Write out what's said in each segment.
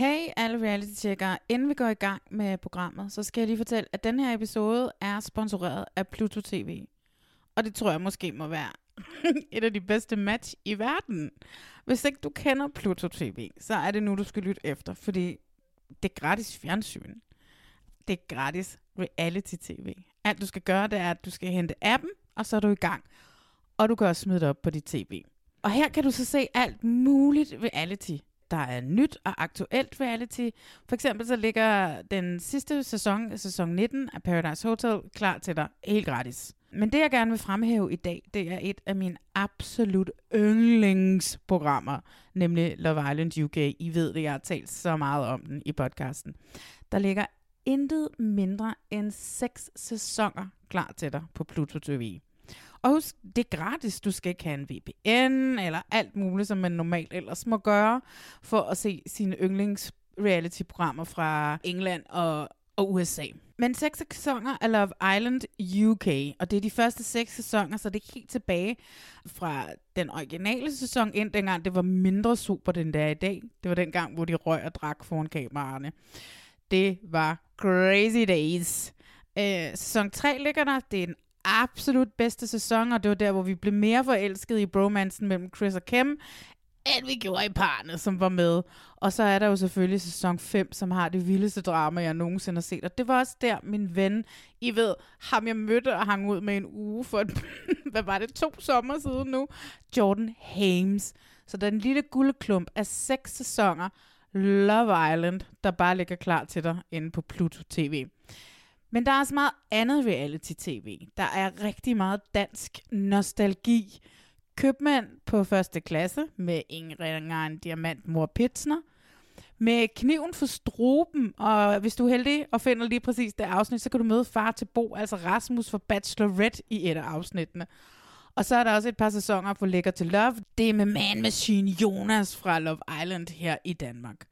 Hey alle reality-tjekkere, inden vi går i gang med programmet, så skal jeg lige fortælle, at den her episode er sponsoreret af Pluto TV. Og det tror jeg måske må være et af de bedste match i verden. Hvis ikke du kender Pluto TV, så er det nu, du skal lytte efter, fordi det er gratis fjernsyn. Det er gratis reality-tv. Alt du skal gøre, det er, at du skal hente appen, og så er du i gang. Og du kan også smide det op på dit tv. Og her kan du så se alt muligt reality der er nyt og aktuelt reality. For eksempel så ligger den sidste sæson, sæson 19 af Paradise Hotel, klar til dig helt gratis. Men det jeg gerne vil fremhæve i dag, det er et af mine absolut yndlingsprogrammer, nemlig Love Island UK. I ved det, jeg har talt så meget om den i podcasten. Der ligger intet mindre end seks sæsoner klar til dig på Pluto TV. Og husk, det er gratis. Du skal ikke have en VPN eller alt muligt, som man normalt ellers må gøre, for at se sine yndlings reality-programmer fra England og, og USA. Men seks sæsoner af Love Island UK, og det er de første seks sæsoner, så det er helt tilbage fra den originale sæson ind, dengang det var mindre super, den der i dag. Det var den gang, hvor de røg og drak foran kameraerne. Det var crazy days. Øh, sæson 3 ligger der. Det er en absolut bedste sæson, og det var der, hvor vi blev mere forelsket i bromansen mellem Chris og Kim, end vi gjorde i parne, som var med. Og så er der jo selvfølgelig sæson 5, som har det vildeste drama, jeg nogensinde har set. Og det var også der, min ven, I ved, ham jeg mødte og hang ud med en uge for, et, hvad var det, to sommer siden nu? Jordan Hames. Så den lille guldklump af seks sæsoner, Love Island, der bare ligger klar til dig inde på Pluto TV. Men der er også meget andet reality-tv. Der er rigtig meget dansk nostalgi. Købmand på første klasse med Ingrid en Diamant Mor Pitsner. Med kniven for struben, og hvis du er heldig og finder lige præcis det afsnit, så kan du møde far til Bo, altså Rasmus for Bachelorette i et af afsnittene. Og så er der også et par sæsoner på Lækker til Love. Det er med Man Machine Jonas fra Love Island her i Danmark.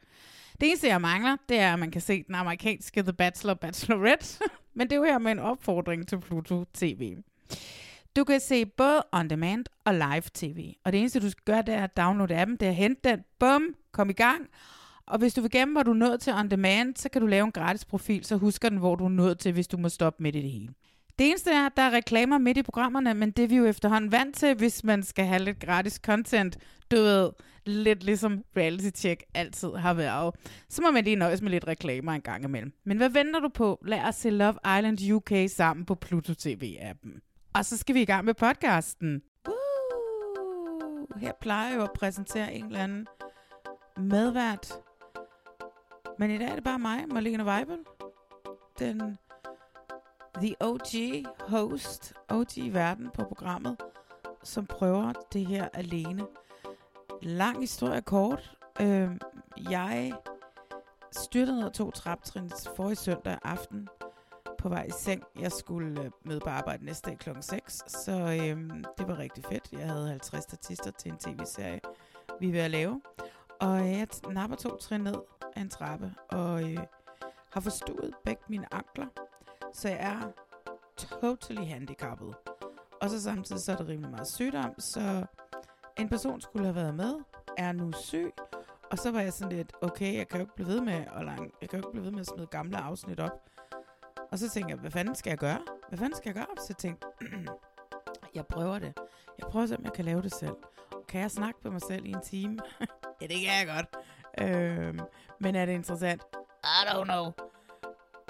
Det eneste, jeg mangler, det er, at man kan se den amerikanske The Bachelor Bachelorette. Men det er jo her med en opfordring til Pluto TV. Du kan se både on demand og live tv. Og det eneste, du skal gøre, det er at downloade appen, det er at hente den, bum, kom i gang. Og hvis du vil gemme, hvor du er nået til on demand, så kan du lave en gratis profil, så husker den, hvor du er nået til, hvis du må stoppe midt i det hele. Det eneste er, at der er reklamer midt i programmerne, men det er vi jo efterhånden vant til, hvis man skal have lidt gratis content. Du ved, lidt ligesom reality check altid har været. Så må man lige nøjes med lidt reklamer en gang imellem. Men hvad venter du på? Lad os se Love Island UK sammen på Pluto TV-appen. Og så skal vi i gang med podcasten. Uh, her plejer jeg jo at præsentere en eller anden medvært. Men i dag er det bare mig, Marlene Weibel. Den the OG host, OG verden på programmet, som prøver det her alene. Lang historie kort. Øh, jeg styrtede ned to traptrin for i søndag aften på vej i seng. Jeg skulle øh, møde på arbejde næste dag klokken 6, så øh, det var rigtig fedt. Jeg havde 50 statister til en tv-serie, vi er ved at lave. Og øh, jeg napper to trin ned af en trappe, og øh, har forstået begge mine ankler Så jeg er totally handicappet. Og så samtidig så er det rimelig meget sygdom, så en person skulle have været med, er nu syg, og så var jeg sådan lidt, okay, jeg kan jo ikke blive ved med at, lang, jeg kan jo ikke blive ved med at smide gamle afsnit op. Og så tænkte jeg, hvad fanden skal jeg gøre? Hvad fanden skal jeg gøre? Så tænkte, jeg prøver det. Jeg prøver at se, om jeg kan lave det selv. Kan jeg snakke med mig selv i en time? ja, det kan jeg godt. Øhm, men er det interessant? I don't know.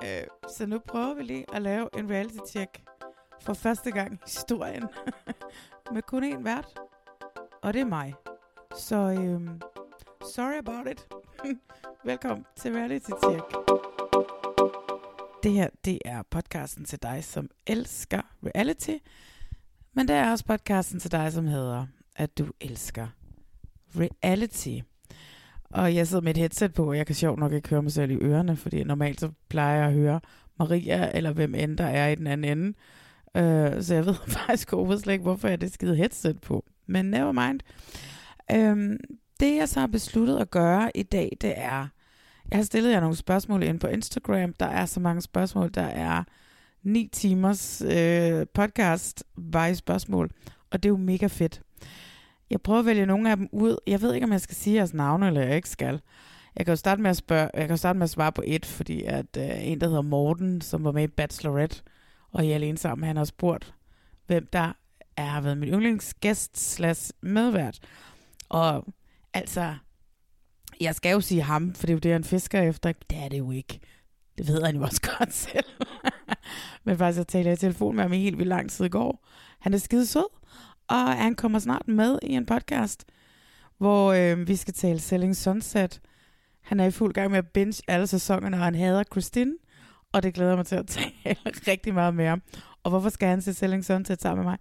Øh, så nu prøver vi lige at lave en reality check for første gang i historien. med kun én vært. Og det er mig. Så øhm, sorry about it. Velkommen til Reality Check. Det her, det er podcasten til dig, som elsker reality. Men det er også podcasten til dig, som hedder, at du elsker reality. Og jeg sidder med et headset på, og jeg kan sjovt nok ikke høre mig selv i ørerne, fordi normalt så plejer jeg at høre Maria, eller hvem end der er i den anden ende. Uh, så jeg ved faktisk overhovedet slet ikke, hvorfor jeg har det skide headset på. Men never mind. Øhm, det jeg så har besluttet at gøre i dag, det er, jeg har stillet jer nogle spørgsmål ind på Instagram. Der er så mange spørgsmål. Der er ni timers øh, podcast bare spørgsmål. Og det er jo mega fedt. Jeg prøver at vælge nogle af dem ud. Jeg ved ikke, om jeg skal sige jeres navne, eller jeg ikke skal. Jeg kan jo starte med at, spørge, jeg kan starte med at svare på et, fordi at øh, en, der hedder Morten, som var med i Bachelorette, og jeg er alene sammen, han har spurgt, hvem der er, har været min yndlingsgæst slash medvært. Og altså, jeg skal jo sige ham, for det er jo det, han fisker efter. Det er det jo ikke. Det ved han jo også godt selv. Men faktisk, jeg talte i telefon med ham i helt vildt lang tid i går. Han er skide sød, og han kommer snart med i en podcast, hvor øh, vi skal tale Selling Sunset. Han er i fuld gang med at binge alle sæsonerne, og han hader Christine, og det glæder mig til at tale rigtig meget med ham. Og hvorfor skal han se Selling Sunset sammen med mig?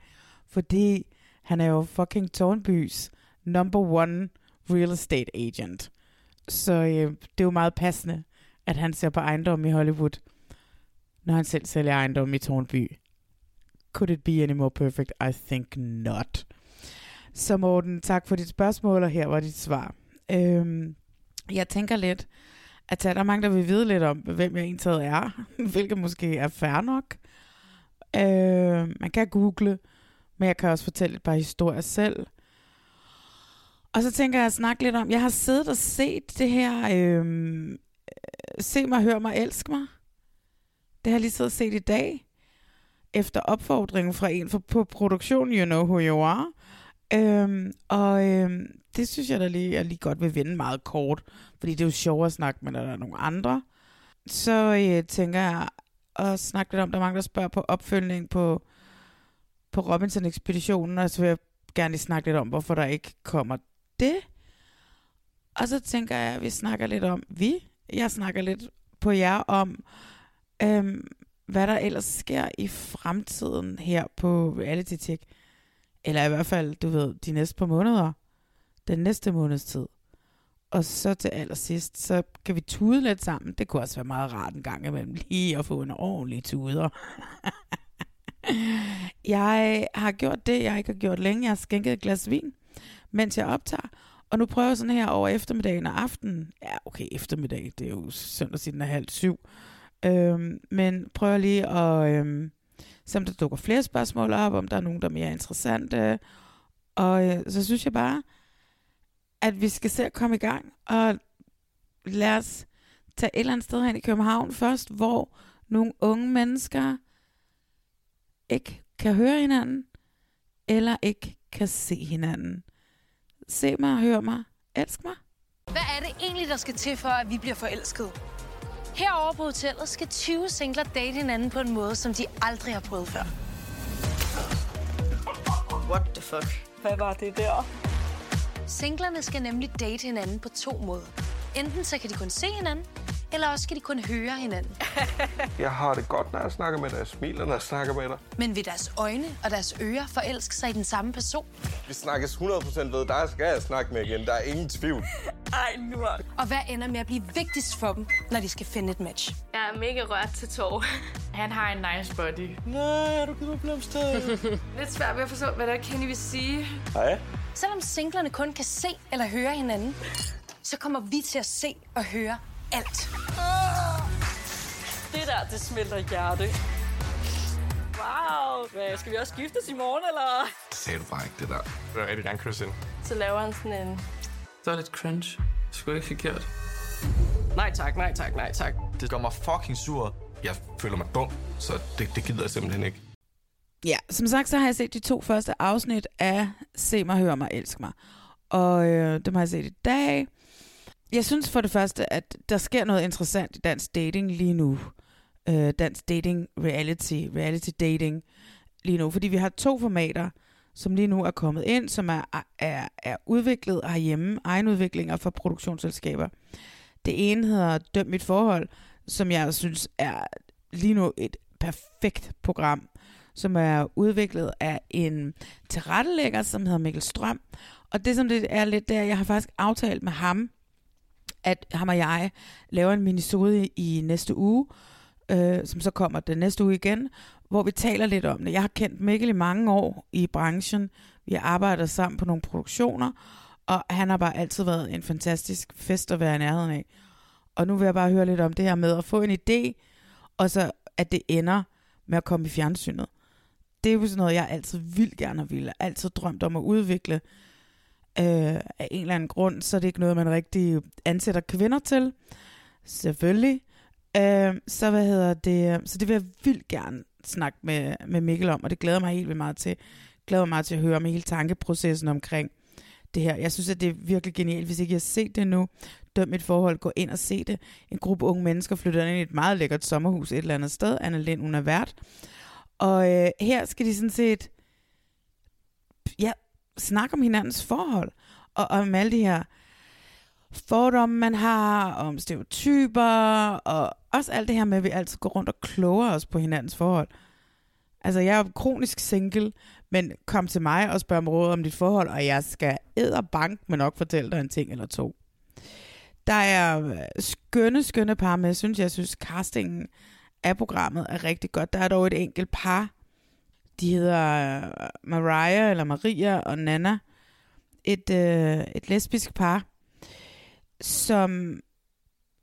Fordi han er jo fucking Tornbys number one real estate agent. Så øh, det er jo meget passende, at han ser på ejendom i Hollywood, når han selv sælger ejendom i Tornby. Could it be any more perfect? I think not. Så Morten, tak for dit spørgsmål, og her var dit svar. Øhm, jeg tænker lidt, at der er mange, der vil vide lidt om, hvem jeg egentlig er, hvilket måske er fair nok. Øh, man kan google, men jeg kan også fortælle et par historier selv. Og så tænker jeg at snakke lidt om, jeg har siddet og set det her, øh, se mig, hør mig, elsk mig. Det har jeg lige siddet og set i dag, efter opfordringen fra en for, på produktion, You Know Who You Are. Øhm, og øhm, det synes jeg da lige, jeg lige godt vil vende meget kort, fordi det er jo sjovere at snakke med, når der er nogle andre. Så øh, tænker jeg at snakke lidt om, der er mange, der spørger på opfølgning på, på Robinson-ekspeditionen, og så vil jeg gerne lige snakke lidt om, hvorfor der ikke kommer det. Og så tænker jeg, at vi snakker lidt om, vi, jeg snakker lidt på jer om, øhm, hvad der ellers sker i fremtiden her på Reality Tech. Eller i hvert fald, du ved, de næste par måneder. Den næste måneds tid. Og så til allersidst, så kan vi tude lidt sammen. Det kunne også være meget rart en gang imellem lige at få en ordentlig tuder. jeg har gjort det, jeg ikke har gjort længe. Jeg har skænket et glas vin, mens jeg optager. Og nu prøver jeg sådan her over eftermiddagen og aftenen. Ja, okay, eftermiddag. Det er jo søndag siden er halv syv. Øhm, men prøver lige at... Øhm, se om der dukker flere spørgsmål op, om der er nogen, der er mere interessante. Og øh, så synes jeg bare, at vi skal se at komme i gang, og lad os tage et eller andet sted hen i København først, hvor nogle unge mennesker ikke kan høre hinanden, eller ikke kan se hinanden. Se mig, hør mig, elsk mig. Hvad er det egentlig, der skal til for, at vi bliver forelsket? Herovre på hotellet skal 20 singler date hinanden på en måde, som de aldrig har prøvet før. What the fuck? Hvad var det der? Singlerne skal nemlig date hinanden på to måder. Enten så kan de kun se hinanden, eller også skal de kun høre hinanden. Jeg har det godt, når jeg snakker med dig. Jeg smiler, når jeg snakker med dig. Men vil deres øjne og deres ører forelske sig i den samme person? Vi snakkes 100% ved. Der skal jeg snakke med igen. Der er ingen tvivl. Ej, nu er... Og hvad ender med at blive vigtigst for dem, når de skal finde et match? Jeg er mega rørt til tår. Han har en nice body. Nej, er du givet mig blomster? Lidt svært ved at forstå, hvad der Kenny vil sige. Hej. Selvom singlerne kun kan se eller høre hinanden, så kommer vi til at se og høre alt. Det der, det smelter hjerte. Wow. Hvad, skal vi også giftes i morgen, eller? Det sagde du bare ikke, det der. Jeg vil rigtig gerne kysse ind. Så laver han sådan en... Det er lidt cringe. Skulle ikke forkert. Nej tak, nej tak, nej tak. Det gør mig fucking sur. Jeg føler mig dum, så det, det gider jeg simpelthen ikke. Ja, som sagt, så har jeg set de to første afsnit af Se mig, hør mig, elsk mig. Og øh, dem har jeg set i dag. Jeg synes for det første, at der sker noget interessant i dansk dating lige nu. Øh, dansk dating reality, reality dating lige nu. Fordi vi har to formater, som lige nu er kommet ind, som er, er, er udviklet herhjemme, egenudviklinger for produktionsselskaber. Det ene hedder Døm mit forhold, som jeg synes er lige nu et perfekt program, som er udviklet af en tilrettelægger, som hedder Mikkel Strøm. Og det som det er lidt der, jeg har faktisk aftalt med ham, at ham og jeg laver en minisode i næste uge, øh, som så kommer den næste uge igen, hvor vi taler lidt om det. Jeg har kendt Mikkel i mange år i branchen. Vi arbejder sammen på nogle produktioner, og han har bare altid været en fantastisk fest at være i nærheden af. Og nu vil jeg bare høre lidt om det her med at få en idé, og så at det ender med at komme i fjernsynet. Det er jo sådan noget, jeg altid vildt gerne har ville. Altid drømt om at udvikle øh, af en eller anden grund, så er det ikke noget, man rigtig ansætter kvinder til. Selvfølgelig. Øh, så hvad hedder det? Så det vil jeg vildt gerne snakke med, med Mikkel om, og det glæder mig helt vildt meget til. Glæder mig meget til at høre om hele tankeprocessen omkring det her. Jeg synes, at det er virkelig genialt. Hvis ikke I har set det nu, døm et forhold, gå ind og se det. En gruppe unge mennesker flytter ind i et meget lækkert sommerhus et eller andet sted. Anna Lind, hun er vært. Og øh, her skal de sådan set ja, snakke om hinandens forhold. Og, og om alle de her fordomme, man har, om stereotyper, og også alt det her med, at vi altid går rundt og kloger os på hinandens forhold. Altså, jeg er kronisk single, men kom til mig og spørg mig råd om dit forhold, og jeg skal bank, men nok fortælle dig en ting eller to. Der er øh, skønne, skønne par med. Jeg synes, jeg synes, castingen af programmet er rigtig godt. Der er dog et enkelt par. De hedder øh, Mariah, eller Maria og Nana. Et, øh, et lesbisk par, som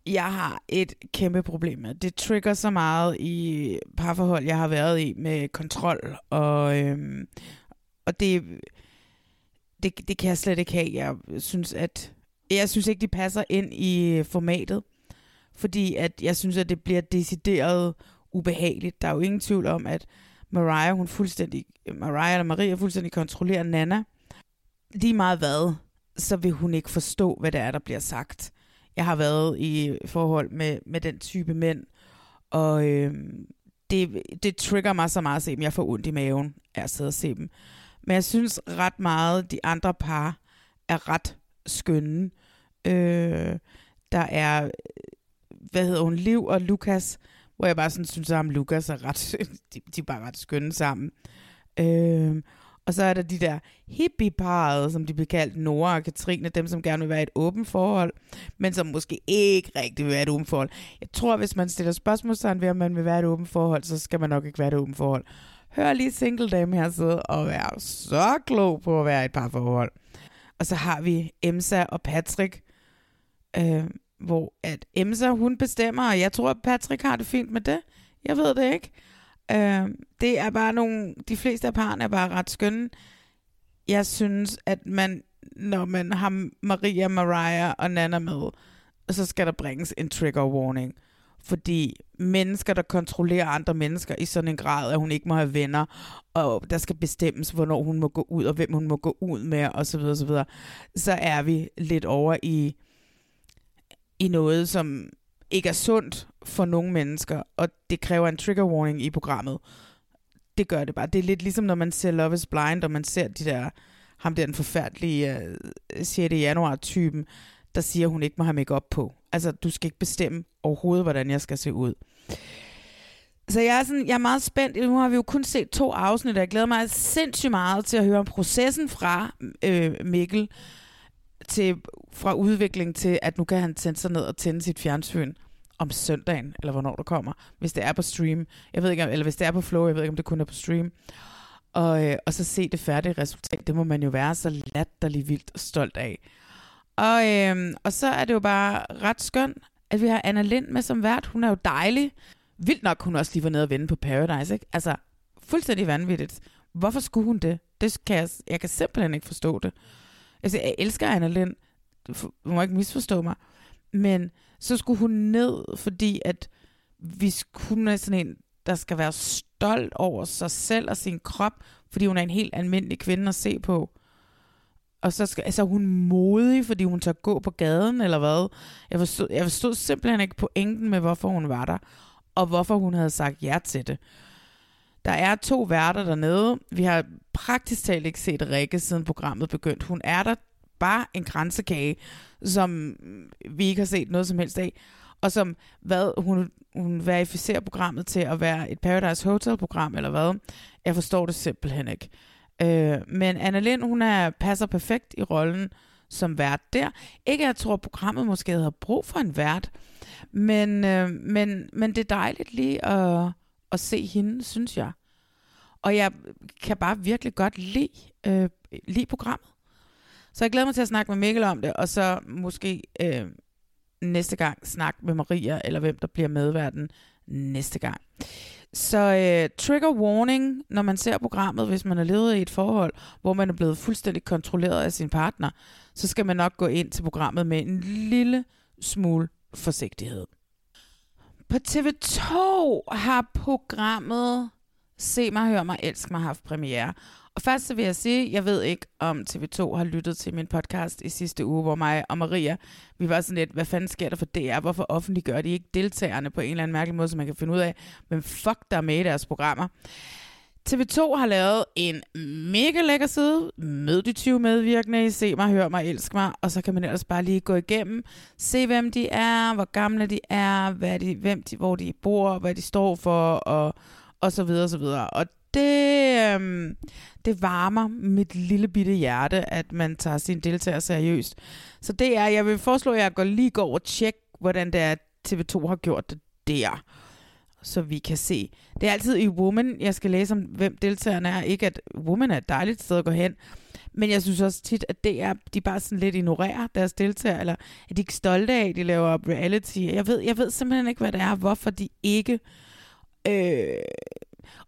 jeg har et kæmpe problem med. Det trigger så meget i parforhold, jeg har været i med kontrol, og, øhm, og det, det, det kan jeg slet ikke have. Jeg synes, at jeg synes ikke, de passer ind i formatet, fordi at jeg synes, at det bliver decideret ubehageligt. Der er jo ingen tvivl om, at Mariah, hun fuldstændig, Mariah eller Maria fuldstændig kontrollerer Nana. Lige meget hvad, så vil hun ikke forstå, hvad det er, der bliver sagt. Jeg har været i forhold med, med den type mænd, og øh, det, det trigger mig så meget at se dem. Jeg får ondt i maven af at sidde og se dem. Men jeg synes ret meget, de andre par er ret skønne. Øh, der er, hvad hedder hun, Liv og Lukas, hvor jeg bare sådan synes, at Lukas er ret, de, de er bare ret skønne sammen. Øh, og så er der de der hippieparet, som de bliver kaldt, Nora og Katrine, dem som gerne vil være i et åbent forhold, men som måske ikke rigtig vil være et åbent forhold. Jeg tror, hvis man stiller spørgsmålstegn ved, om man vil være et åbent forhold, så skal man nok ikke være et åbent forhold. Hør lige single dame her sidde og være så klog på at være i et par forhold. Og så har vi Emsa og Patrick, øh, hvor at Emsa, hun bestemmer, og jeg tror, at Patrick har det fint med det. Jeg ved det ikke. Øh, det er bare nogle, de fleste af parerne er bare ret skønne. Jeg synes, at man, når man har Maria, Mariah og Nana med, så skal der bringes en trigger warning. Fordi mennesker, der kontrollerer andre mennesker i sådan en grad, at hun ikke må have venner, og der skal bestemmes, hvornår hun må gå ud, og hvem hun må gå ud med, og så videre, så videre, så er vi lidt over i, i noget, som ikke er sundt for nogle mennesker, og det kræver en trigger warning i programmet. Det gør det bare. Det er lidt ligesom, når man ser Love is Blind, og man ser de der, ham der den forfærdelige øh, uh, 6. januar-typen, der siger, at hun ikke må have makeup på. Altså, du skal ikke bestemme overhovedet, hvordan jeg skal se ud. Så jeg er, sådan, jeg er meget spændt. Nu har vi jo kun set to afsnit, og jeg glæder mig sindssygt meget til at høre om processen fra øh, Mikkel til, fra udvikling til, at nu kan han tænde sig ned og tænde sit fjernsyn om søndagen, eller hvornår det kommer, hvis det er på stream. Jeg ved ikke, om, eller hvis det er på Flow, jeg ved ikke, om det kun er på stream. Og, øh, og så se det færdige resultat, det må man jo være så latterlig vildt og stolt af. Og, øh, og så er det jo bare ret skønt, at vi har Anna Lind med som vært. Hun er jo dejlig. Vildt nok, hun også lige var nede og vende på Paradise, ikke? Altså, fuldstændig vanvittigt. Hvorfor skulle hun det? Det kan jeg, jeg kan simpelthen ikke forstå det. Altså, jeg elsker Anna Lind. Du må ikke misforstå mig. Men så skulle hun ned, fordi at vi, hun er sådan en, der skal være stolt over sig selv og sin krop, fordi hun er en helt almindelig kvinde at se på. Og så skal, altså, er hun modig, fordi hun tør gå på gaden, eller hvad? Jeg forstod, jeg forstod simpelthen ikke pointen med, hvorfor hun var der, og hvorfor hun havde sagt ja til det. Der er to værter dernede. Vi har praktisk talt ikke set Rikke, siden programmet begyndte. Hun er der bare en grænsekage, som vi ikke har set noget som helst af. Og som hvad hun, hun verificerer programmet til at være et Paradise Hotel-program, eller hvad. Jeg forstår det simpelthen ikke. Øh, men Anna Lind, hun er, passer perfekt i rollen som vært der. Ikke at jeg tror, at programmet måske havde brug for en vært, men, øh, men, men det er dejligt lige at, at se hende, synes jeg. Og jeg kan bare virkelig godt lide, øh, lide programmet. Så jeg glæder mig til at snakke med Mikkel om det, og så måske øh, næste gang snakke med Maria, eller hvem der bliver medverden næste gang. Så øh, trigger warning, når man ser programmet, hvis man er levet i et forhold, hvor man er blevet fuldstændig kontrolleret af sin partner, så skal man nok gå ind til programmet med en lille smule forsigtighed. På TV2 har programmet Se mig, hør mig, elsk mig haft premiere. Og først så vil jeg sige, jeg ved ikke, om TV2 har lyttet til min podcast i sidste uge, hvor mig og Maria, vi var sådan lidt, hvad fanden sker der for DR? Hvorfor offentliggør de ikke deltagerne på en eller anden mærkelig måde, så man kan finde ud af, hvem fuck der er med i deres programmer? TV2 har lavet en mega lækker side. Mød de 20 medvirkende i Se mig, hør mig, elsk mig. Og så kan man ellers bare lige gå igennem. Se, hvem de er, hvor gamle de er, hvad de, hvem de, hvor de bor, hvad de står for, og, og så videre, og så videre. Og det, øhm, det varmer mit lille bitte hjerte, at man tager sin deltager seriøst. Så det er, jeg vil foreslå, at jeg går lige går og tjek, hvordan det er, TV2 har gjort det der så vi kan se. Det er altid i Woman, jeg skal læse om, hvem deltagerne er. Ikke at Woman er et dejligt sted at gå hen, men jeg synes også tit, at det er, de bare sådan lidt ignorerer deres deltagere, eller at de ikke stolte af, at de laver reality. Jeg ved, jeg ved simpelthen ikke, hvad det er, hvorfor de ikke øh,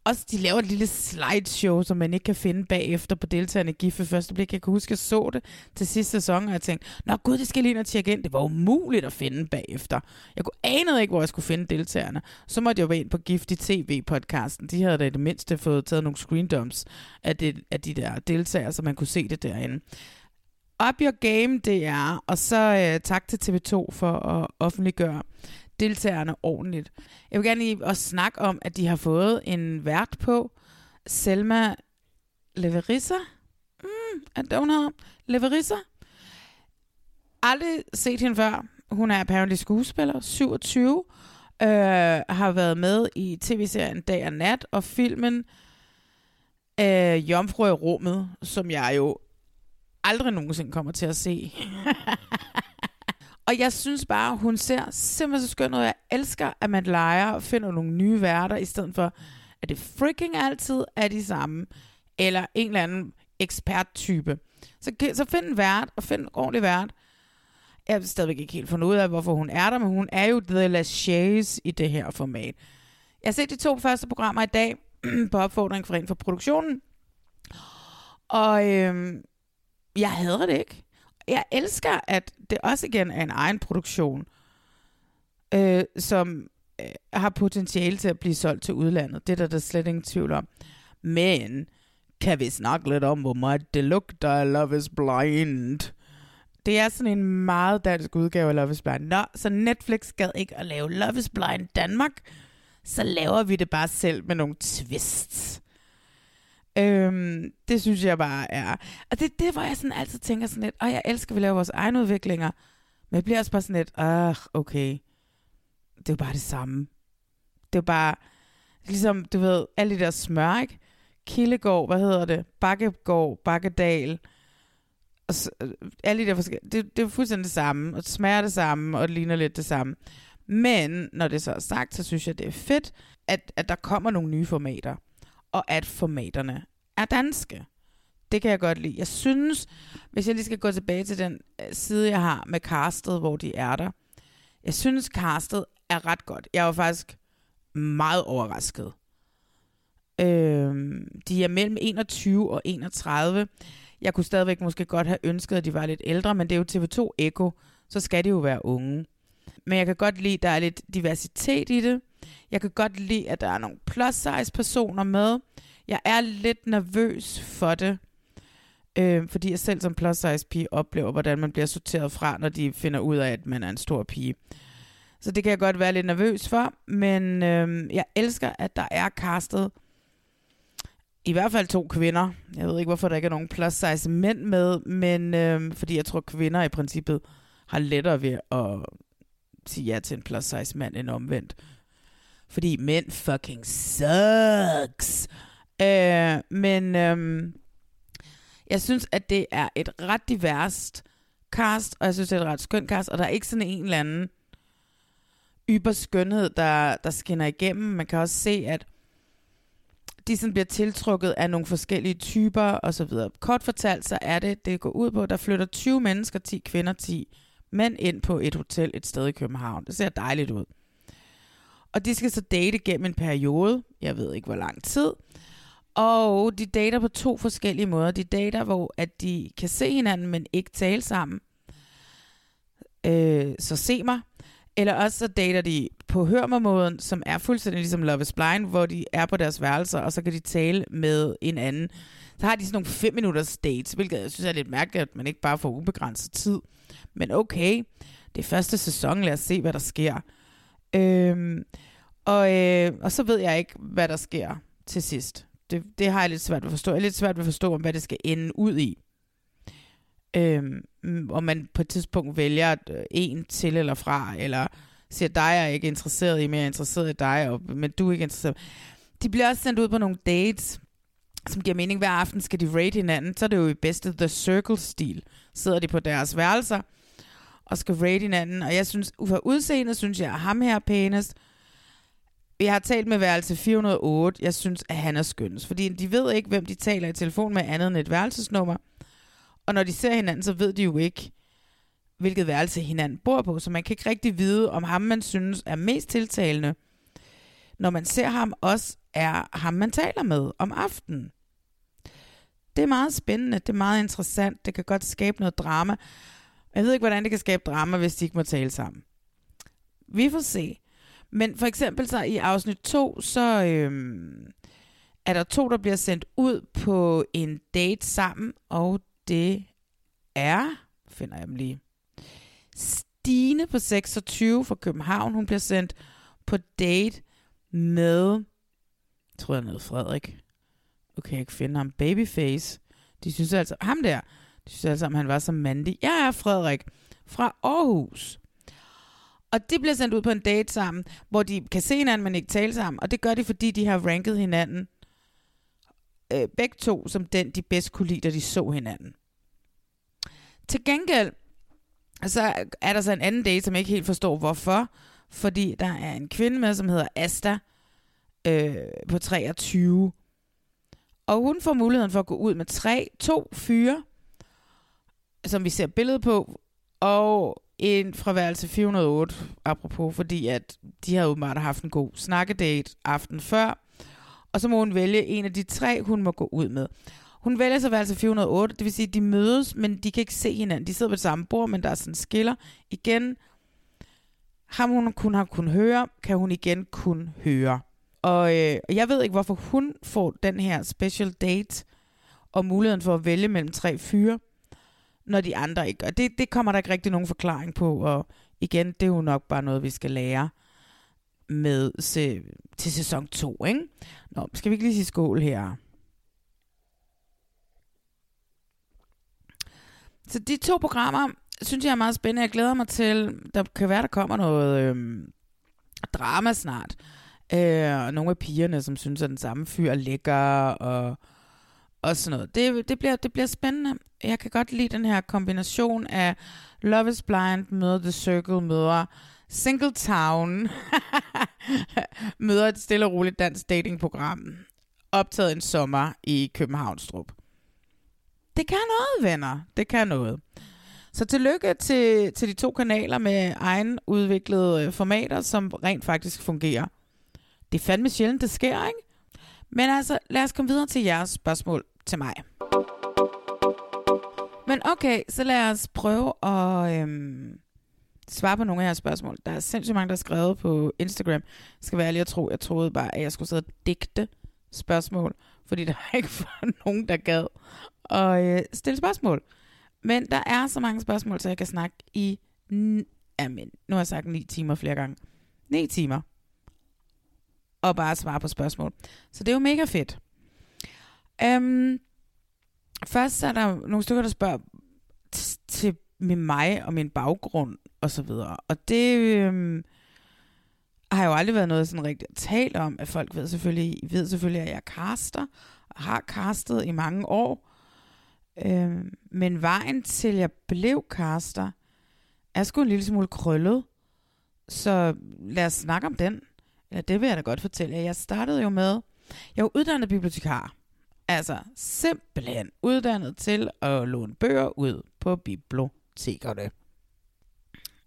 også, de laver et lille slideshow, som man ikke kan finde bagefter på deltagerne GIF ved første blik. Jeg kan huske, at jeg så det til sidste sæson, og jeg tænkte, nå gud, det skal lige ind og tjekke ind. Det var umuligt at finde bagefter. Jeg kunne anede ikke, hvor jeg skulle finde deltagerne. Så måtte jeg jo ind på Gifty TV-podcasten. De havde da i det mindste fået taget nogle screendumps af, det, af de der deltagere, så man kunne se det derinde. Up your game, det er. Og så øh, tak til TV2 for at offentliggøre deltagerne ordentligt. Jeg vil gerne lige også snakke om, at de har fået en vært på, Selma Leverissa. Mm, er det, hun hedder? Leverissa. Aldrig set hende før. Hun er apparently skuespiller, 27. Øh, har været med i tv-serien Dag og Nat, og filmen øh, Jomfru i rummet, som jeg jo aldrig nogensinde kommer til at se. Og jeg synes bare, hun ser simpelthen så skøn ud. Jeg elsker, at man leger og finder nogle nye værter, i stedet for, at det freaking altid er de samme. Eller en eller anden eksperttype. Så, så find en vært, og find en ordentlig vært. Jeg har stadigvæk ikke helt fundet ud af, hvorfor hun er der, men hun er jo The Lachaise i det her format. Jeg har set de to første programmer i dag, på opfordring fra en for produktionen. Og øhm, jeg hader det ikke jeg elsker, at det også igen er en egen produktion, øh, som øh, har potentiale til at blive solgt til udlandet. Det er der, der slet ingen tvivl om. Men kan vi snakke lidt om, hvor meget det lugter Love is Blind? Det er sådan en meget dansk udgave af Love is Blind. Nå, så Netflix gad ikke at lave Love is Blind Danmark, så laver vi det bare selv med nogle twists. Øhm, det synes jeg bare er... Og det er det, hvor jeg sådan altid tænker sådan lidt, og jeg elsker, at vi laver vores egne udviklinger, men jeg bliver også bare sådan lidt, ah, okay, det er jo bare det samme. Det er jo bare, ligesom, du ved, alle de der smør, ikke? Kildegård, hvad hedder det? Bakkegård, Bakkedal, og så, øh, alle de der forskellige, det, det er fuldstændig det samme, og det smager det samme, og det ligner lidt det samme. Men når det så er sagt, så synes jeg, det er fedt, at, at der kommer nogle nye formater og at formaterne er danske. Det kan jeg godt lide. Jeg synes, hvis jeg lige skal gå tilbage til den øh, side, jeg har med castet, hvor de er der. Jeg synes, castet er ret godt. Jeg var faktisk meget overrasket. Øh, de er mellem 21 og 31. Jeg kunne stadigvæk måske godt have ønsket, at de var lidt ældre, men det er jo TV2 Echo, så skal de jo være unge. Men jeg kan godt lide, at der er lidt diversitet i det. Jeg kan godt lide, at der er nogle plus size personer med. Jeg er lidt nervøs for det, øh, fordi jeg selv som plus size pige oplever, hvordan man bliver sorteret fra, når de finder ud af, at man er en stor pige. Så det kan jeg godt være lidt nervøs for, men øh, jeg elsker, at der er castet i hvert fald to kvinder. Jeg ved ikke, hvorfor der ikke er nogen plus size mænd med, men øh, fordi jeg tror, kvinder i princippet har lettere ved at sige ja til en plus size mand end omvendt. Fordi mænd fucking sucks. Øh, men øh, jeg synes, at det er et ret diverst cast, og jeg synes, det er et ret skønt cast, og der er ikke sådan en eller anden yber skønhed, der, der skinner igennem. Man kan også se, at de sådan bliver tiltrukket af nogle forskellige typer og så videre. Kort fortalt, så er det, det går ud på, der flytter 20 mennesker, 10 kvinder, 10 mænd ind på et hotel et sted i København. Det ser dejligt ud. Og de skal så date gennem en periode, jeg ved ikke hvor lang tid. Og de dater på to forskellige måder. De dater, hvor at de kan se hinanden, men ikke tale sammen. Øh, så se mig. Eller også så dater de på hørmermåden, som er fuldstændig ligesom Love is Blind, hvor de er på deres værelser, og så kan de tale med en anden. Så har de sådan nogle 5 minutters dates, hvilket jeg synes er lidt mærkeligt, at man ikke bare får ubegrænset tid. Men okay, det er første sæson, lad os se, hvad der sker. Øhm, og, øh, og så ved jeg ikke, hvad der sker til sidst. Det, det har jeg lidt svært ved at forstå. Jeg er lidt svært ved at forstå, hvad det skal ende ud i. Øhm, om man på et tidspunkt vælger øh, en til eller fra, eller siger, dig er ikke interesseret i, men jeg er interesseret i dig, og, men du er ikke interesseret. De bliver også sendt ud på nogle dates, som giver mening. Hver aften skal de rate hinanden. Så er det jo i bedste The Circle-stil. Sidder de på deres værelser og skal rate hinanden. Og jeg synes, for udseende synes jeg, at ham her er pænest. Jeg har talt med værelse 408. Jeg synes, at han er skønnes. Fordi de ved ikke, hvem de taler i telefon med andet end et værelsesnummer. Og når de ser hinanden, så ved de jo ikke, hvilket værelse hinanden bor på. Så man kan ikke rigtig vide, om ham, man synes er mest tiltalende, når man ser ham, også er ham, man taler med om aftenen. Det er meget spændende, det er meget interessant, det kan godt skabe noget drama. Jeg ved ikke, hvordan det kan skabe drama, hvis de ikke må tale sammen. Vi får se. Men for eksempel så i afsnit 2, så øhm, er der to, der bliver sendt ud på en date sammen, og det er, finder jeg dem lige, Stine på 26 fra København. Hun bliver sendt på date med, jeg tror jeg noget Frederik. Okay, jeg ikke finde ham. Babyface. De synes altså, ham der, de synes altså, han var så mandig. Jeg er Frederik fra Aarhus. Og de bliver sendt ud på en date sammen, hvor de kan se hinanden, men ikke tale sammen. Og det gør de, fordi de har ranket hinanden øh, begge to som den, de bedst kunne lide, da de så hinanden. Til gengæld, så er der så en anden date, som jeg ikke helt forstår, hvorfor. Fordi der er en kvinde med, som hedder Asta øh, på 23. Og hun får muligheden for at gå ud med tre, to fyre, som vi ser billedet på, og ind fra værelse 408, apropos, fordi at de har åbenbart haft en god snakkedate aften før, og så må hun vælge en af de tre, hun må gå ud med. Hun vælger så værelse 408, det vil sige, at de mødes, men de kan ikke se hinanden. De sidder ved det samme bord, men der er sådan skiller. Igen, ham hun kun har kunnet høre, kan hun igen kun høre. Og øh, jeg ved ikke, hvorfor hun får den her special date og muligheden for at vælge mellem tre fyre, når de andre ikke gør. Det, det kommer der ikke rigtig nogen forklaring på, og igen, det er jo nok bare noget, vi skal lære med se, til sæson 2, ikke? Nå, skal vi ikke lige sige skål her? Så de to programmer, synes jeg er meget spændende. Jeg glæder mig til, der kan være, der kommer noget øh, drama snart. Øh, og nogle af pigerne, som synes, at den samme fyr er lækker, og, og sådan noget. Det, det, bliver, det bliver spændende. Jeg kan godt lide den her kombination af Love is Blind møder The Circle, møder Single Town, møder et stille og roligt dansk datingprogram, optaget en sommer i Københavnstrup. Det kan noget, venner. Det kan noget. Så tillykke til, til de to kanaler med egen udviklede øh, formater, som rent faktisk fungerer. Det er fandme sjældent, det sker, ikke? Men altså, lad os komme videre til jeres spørgsmål til mig. Men okay, så lad os prøve at øhm, svare på nogle af jeres spørgsmål. Der er sindssygt mange, der har skrevet på Instagram. Skal være ærlig at tro, jeg troede bare, at jeg skulle sidde og digte spørgsmål, fordi der er ikke for nogen, der gad at øh, stille spørgsmål. Men der er så mange spørgsmål, så jeg kan snakke i... Jamen, nu har jeg sagt 9 timer flere gange. 9 timer. Og bare svare på spørgsmål. Så det er jo mega fedt. Øhm, først så er der nogle stykker, der spørger til med mig og min baggrund og så videre. Og det øhm, har jo aldrig været noget sådan rigtigt at tale om, at folk ved selvfølgelig, ved selvfølgelig at jeg kaster og har kastet i mange år. Øhm, men vejen til jeg blev kaster, er sgu en lille smule krøllet. Så lad os snakke om den. Ja, det vil jeg da godt fortælle Jeg startede jo med, jeg var uddannet bibliotekar. Altså simpelthen uddannet til at låne bøger ud på bibliotekerne.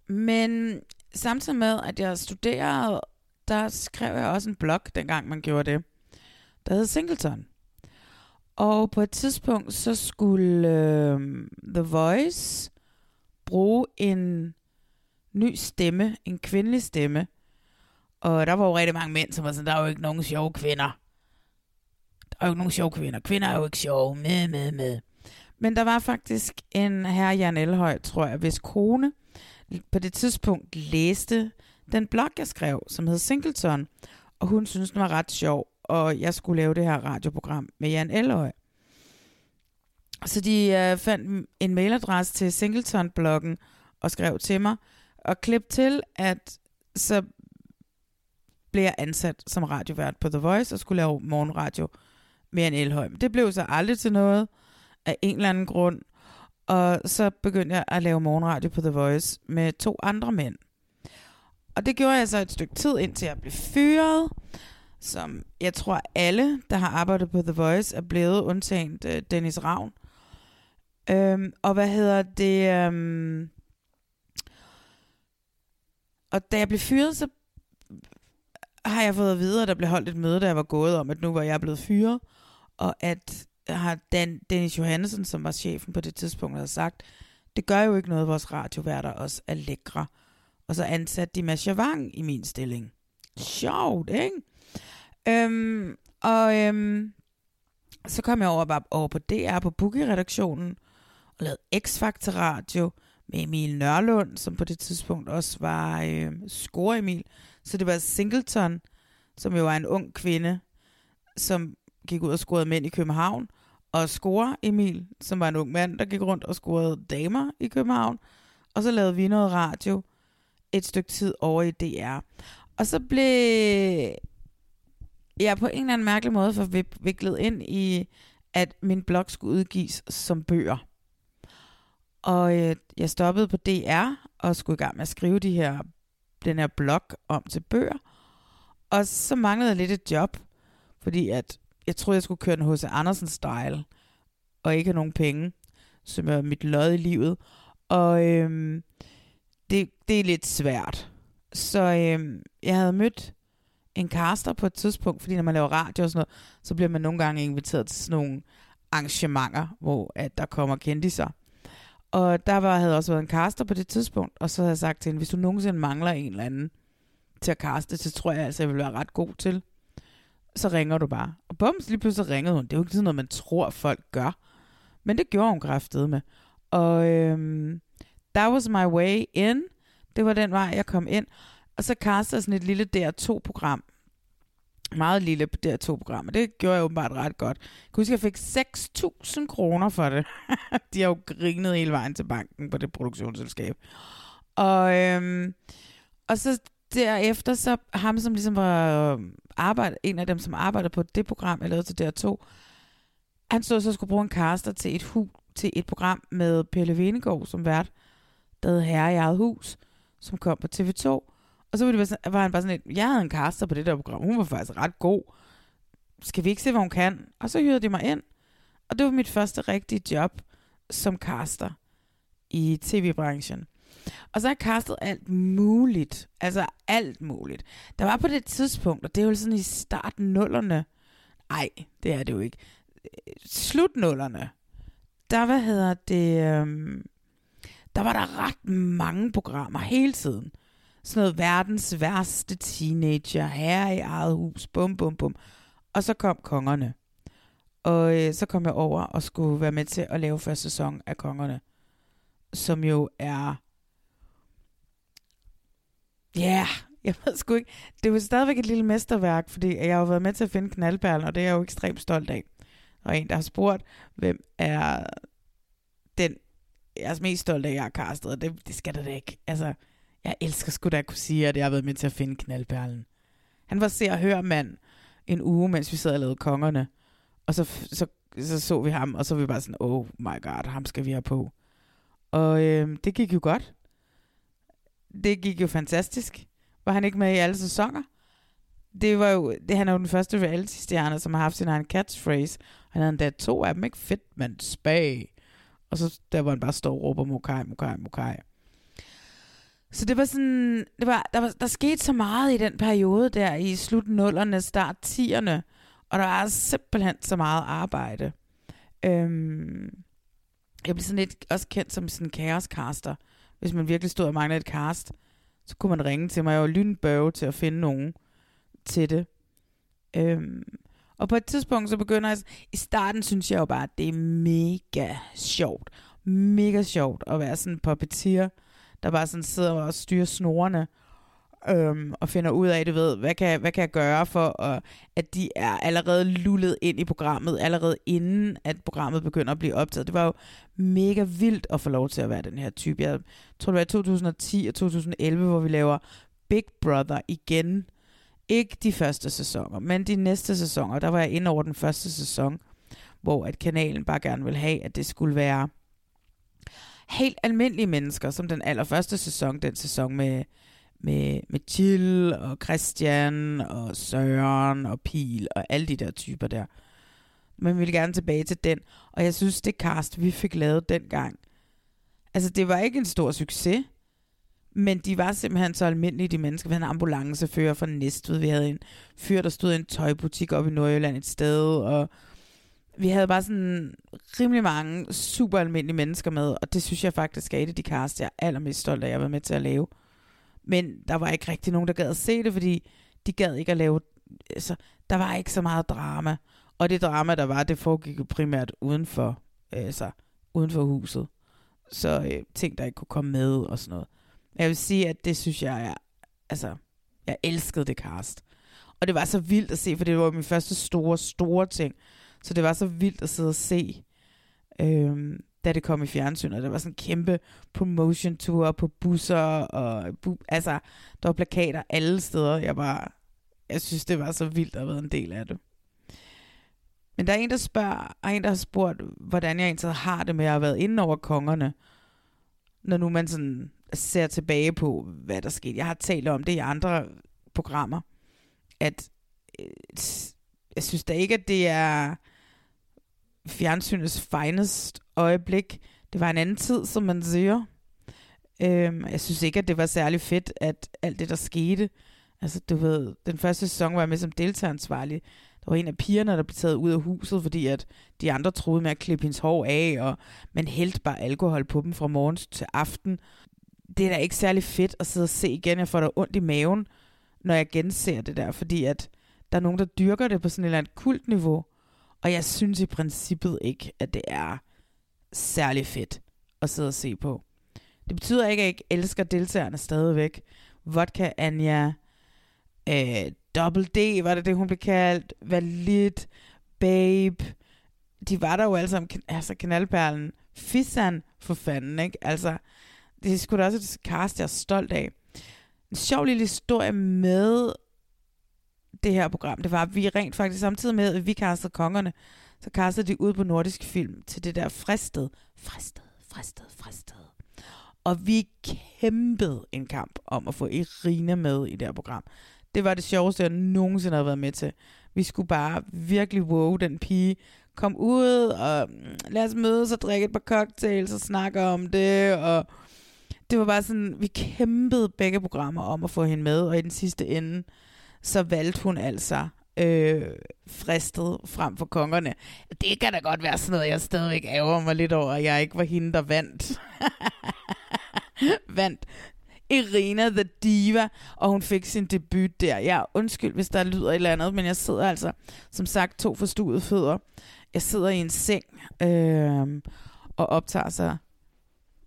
Men samtidig med, at jeg studerede, der skrev jeg også en blog, dengang man gjorde det, der hed Singleton. Og på et tidspunkt, så skulle øh, The Voice bruge en ny stemme, en kvindelig stemme. Og der var jo rigtig mange mænd, som var sådan, der er jo ikke nogen sjove kvinder. Der er jo ikke nogen sjove kvinder. Kvinder er jo ikke sjove. Med, med, med. Men der var faktisk en herre Jan Elhøj, tror jeg, hvis kone på det tidspunkt læste den blog, jeg skrev, som hed Singleton, og hun synes den var ret sjov, og jeg skulle lave det her radioprogram med Jan Elhøj. Så de øh, fandt en mailadresse til Singleton-bloggen og skrev til mig, og klip til, at så blev jeg ansat som radiovært på The Voice og skulle lave morgenradio med en Elholm. Det blev så aldrig til noget af en eller anden grund, og så begyndte jeg at lave morgenradio på The Voice med to andre mænd. Og det gjorde jeg så et stykke tid, indtil jeg blev fyret, som jeg tror alle, der har arbejdet på The Voice, er blevet undtagen øh, Dennis Ravn. Øhm, og hvad hedder det? Øhm, og da jeg blev fyret, så har jeg fået at vide, at der blev holdt et møde, der jeg var gået om, at nu var jeg blevet fyret, og at har Dan, Dennis Johansen, som var chefen på det tidspunkt, havde sagt, det gør jo ikke noget, vores radioværter også er lækre. Og så ansatte de Mads Javang i min stilling. Sjovt, ikke? Øhm, og øhm, så kom jeg over, over på DR på Boogie-redaktionen og lavede X-Factor Radio med Emil Nørlund, som på det tidspunkt også var øh, score Emil. Så det var Singleton, som jo var en ung kvinde, som gik ud og scorede mænd i København og score Emil, som var en ung mand, der gik rundt og scorede damer i København. Og så lavede vi noget radio et stykke tid over i DR. Og så blev jeg på en eller anden mærkelig måde forviklet ind i, at min blog skulle udgives som bøger. Og øh, jeg stoppede på DR og skulle i gang med at skrive de her, den her blog om til bøger. Og så manglede jeg lidt et job, fordi at jeg troede, jeg skulle køre en H.C. Andersen-style, og ikke have nogen penge, som er mit lod i livet. Og øhm, det, det er lidt svært. Så øhm, jeg havde mødt en caster på et tidspunkt, fordi når man laver radio og sådan noget, så bliver man nogle gange inviteret til sådan nogle arrangementer, hvor at der kommer kendiser. Og der var, havde også været en caster på det tidspunkt, og så havde jeg sagt til hende, hvis du nogensinde mangler en eller anden til at kaste, så tror jeg altså, jeg vil være ret god til så ringer du bare. Og bums, lige pludselig ringede hun. Det er jo ikke sådan noget, man tror, folk gør. Men det gjorde hun kraftet med. Og øhm, that was my way in. Det var den vej, jeg kom ind. Og så kastede jeg sådan et lille DR2-program. Meget lille DR2-program. Og det gjorde jeg åbenbart ret godt. Jeg kan huske, at jeg fik 6.000 kroner for det. De har jo grinet hele vejen til banken på det produktionsselskab. Og, øhm, og så derefter, så ham, som ligesom var øh, arbejde, en af dem, som arbejdede på det program, jeg lavede til DR2, han stod så skulle bruge en caster til et, hu, til et program med Pelle Venegård som vært, der hed Herre i eget hus, som kom på TV2. Og så var, det sådan, var han bare sådan et, jeg havde en caster på det der program, hun var faktisk ret god. Skal vi ikke se, hvad hun kan? Og så hyrede de mig ind. Og det var mit første rigtige job som caster i tv-branchen. Og så har jeg castet alt muligt. Altså alt muligt. Der var på det tidspunkt, og det er jo sådan i starten nullerne. Nej, det er det jo ikke. Slut nullerne. Der, hvad hedder det... Øhm, der var der ret mange programmer hele tiden. Sådan noget verdens værste teenager, her i eget hus, bum, bum, bum. Og så kom kongerne. Og øh, så kom jeg over og skulle være med til at lave første sæson af Kongerne. Som jo er... Ja, yeah, jeg ved sgu ikke. Det var stadigvæk et lille mesterværk, fordi jeg har været med til at finde knaldperlen, og det er jeg jo ekstremt stolt af. Og en, der har spurgt, hvem er den, jeg er mest stolt af, jeg har castet, og det, det skal det da ikke. Altså, jeg elsker sgu da at kunne sige, at jeg har været med til at finde knaldperlen. Han var se og høre mand en uge, mens vi sad og lavede kongerne. Og så, så, så så vi ham, og så var vi bare sådan, oh my god, ham skal vi have på. Og øh, det gik jo godt. Det gik jo fantastisk. Var han ikke med i alle sæsoner? Det var jo, det, han er jo den første reality-stjerne, som har haft sin egen catchphrase. Han havde endda to af dem, ikke? Fedt, men spag. Og så der, hvor han bare står og råber, mokai, mokai, mokai. Så det var sådan, det var, der, var, der skete så meget i den periode der, i slut nullerne, start 10'erne, og der var simpelthen så meget arbejde. Øhm, jeg blev sådan lidt også kendt som sådan en kaoscaster. Hvis man virkelig stod og manglede et cast, så kunne man ringe til mig. Jeg var lynbøve til at finde nogen til det. Øhm, og på et tidspunkt så begynder jeg... I starten synes jeg jo bare, at det er mega sjovt. Mega sjovt at være sådan en puppeteer, der bare sådan sidder og styrer snorene øhm, og finder ud af, du ved, hvad kan, hvad kan jeg gøre for, at, at de er allerede lullet ind i programmet, allerede inden at programmet begynder at blive optaget. Det var jo mega vildt at få lov til at være den her type. Jeg tror, det var i 2010 og 2011, hvor vi laver Big Brother igen. Ikke de første sæsoner, men de næste sæsoner. Der var jeg inde over den første sæson, hvor at kanalen bare gerne ville have, at det skulle være helt almindelige mennesker, som den allerførste sæson, den sæson med, med, med Jill og Christian og Søren og Pil og alle de der typer der. Men vi vil gerne tilbage til den. Og jeg synes, det cast, vi fik lavet dengang, altså det var ikke en stor succes, men de var simpelthen så almindelige, de mennesker. Vi havde en ambulancefører fra Næstved. Vi havde en fyr, der stod i en tøjbutik oppe i Nordjylland et sted. Og vi havde bare sådan rimelig mange super almindelige mennesker med. Og det synes jeg faktisk er et af de cast, jeg er allermest stolt af, at jeg var med til at lave. Men der var ikke rigtig nogen, der gad at se det, fordi de gad ikke at lave... Altså, der var ikke så meget drama. Og det drama, der var, det foregik jo primært uden for, altså, uden for huset. Så øh, ting, der ikke kunne komme med og sådan noget. Jeg vil sige, at det synes jeg er... Altså, jeg elskede det cast. Og det var så vildt at se, for det var min første store, store ting. Så det var så vildt at sidde og se, øhm, da det kom i fjernsynet. Der var sådan en kæmpe promotion tour på busser, og bu- altså, der var plakater alle steder. Jeg var, jeg synes, det var så vildt at have været en del af det. Men der er en, der spørger, og en, der har spurgt, hvordan jeg egentlig har det med at have været inde over kongerne, når nu man sådan ser tilbage på, hvad der skete. Jeg har talt om det i andre programmer, at øh, jeg synes da ikke, at det er fjernsynets finest øjeblik. Det var en anden tid, som man siger. Øhm, jeg synes ikke, at det var særlig fedt, at alt det, der skete, altså du ved, den første sæson var jeg med som deltageransvarlig. Der var en af pigerne, der blev taget ud af huset, fordi at de andre troede med at klippe hendes hår af, og man hældte bare alkohol på dem fra morgen til aften. Det er da ikke særlig fedt at sidde og se igen. Jeg får da ondt i maven, når jeg genser det der, fordi at der er nogen, der dyrker det på sådan et eller andet kultniveau. Og jeg synes i princippet ikke, at det er særlig fedt at sidde og se på. Det betyder ikke, at jeg ikke elsker deltagerne stadigvæk. Vodka Anja, øh, Double D, var det det, hun blev kaldt, Valid, Babe, de var der jo alle sammen, altså kanalperlen, Fissan for fanden, ikke? Altså, det er sgu da også et cast, jeg er stolt af. En sjov lille historie med det her program, det var, at vi rent faktisk samtidig med, at vi kastede kongerne, så kastede de ud på nordisk film til det der fristet, fristet, fristet, fristet. Og vi kæmpede en kamp om at få Irina med i det her program. Det var det sjoveste, jeg nogensinde har været med til. Vi skulle bare virkelig wow den pige. Kom ud og mm, lad os mødes og drikke et par cocktails og snakke om det. Og det var bare sådan, vi kæmpede begge programmer om at få hende med, og i den sidste ende, så valgte hun altså øh, fristet frem for kongerne. Det kan da godt være sådan noget, jeg stadigvæk ærger mig lidt over, at jeg ikke var hende, der vandt. vandt Irina the Diva, og hun fik sin debut der. Ja, undskyld, hvis der lyder et eller andet, men jeg sidder altså, som sagt, to forstuede fødder. Jeg sidder i en seng øh, og optager sig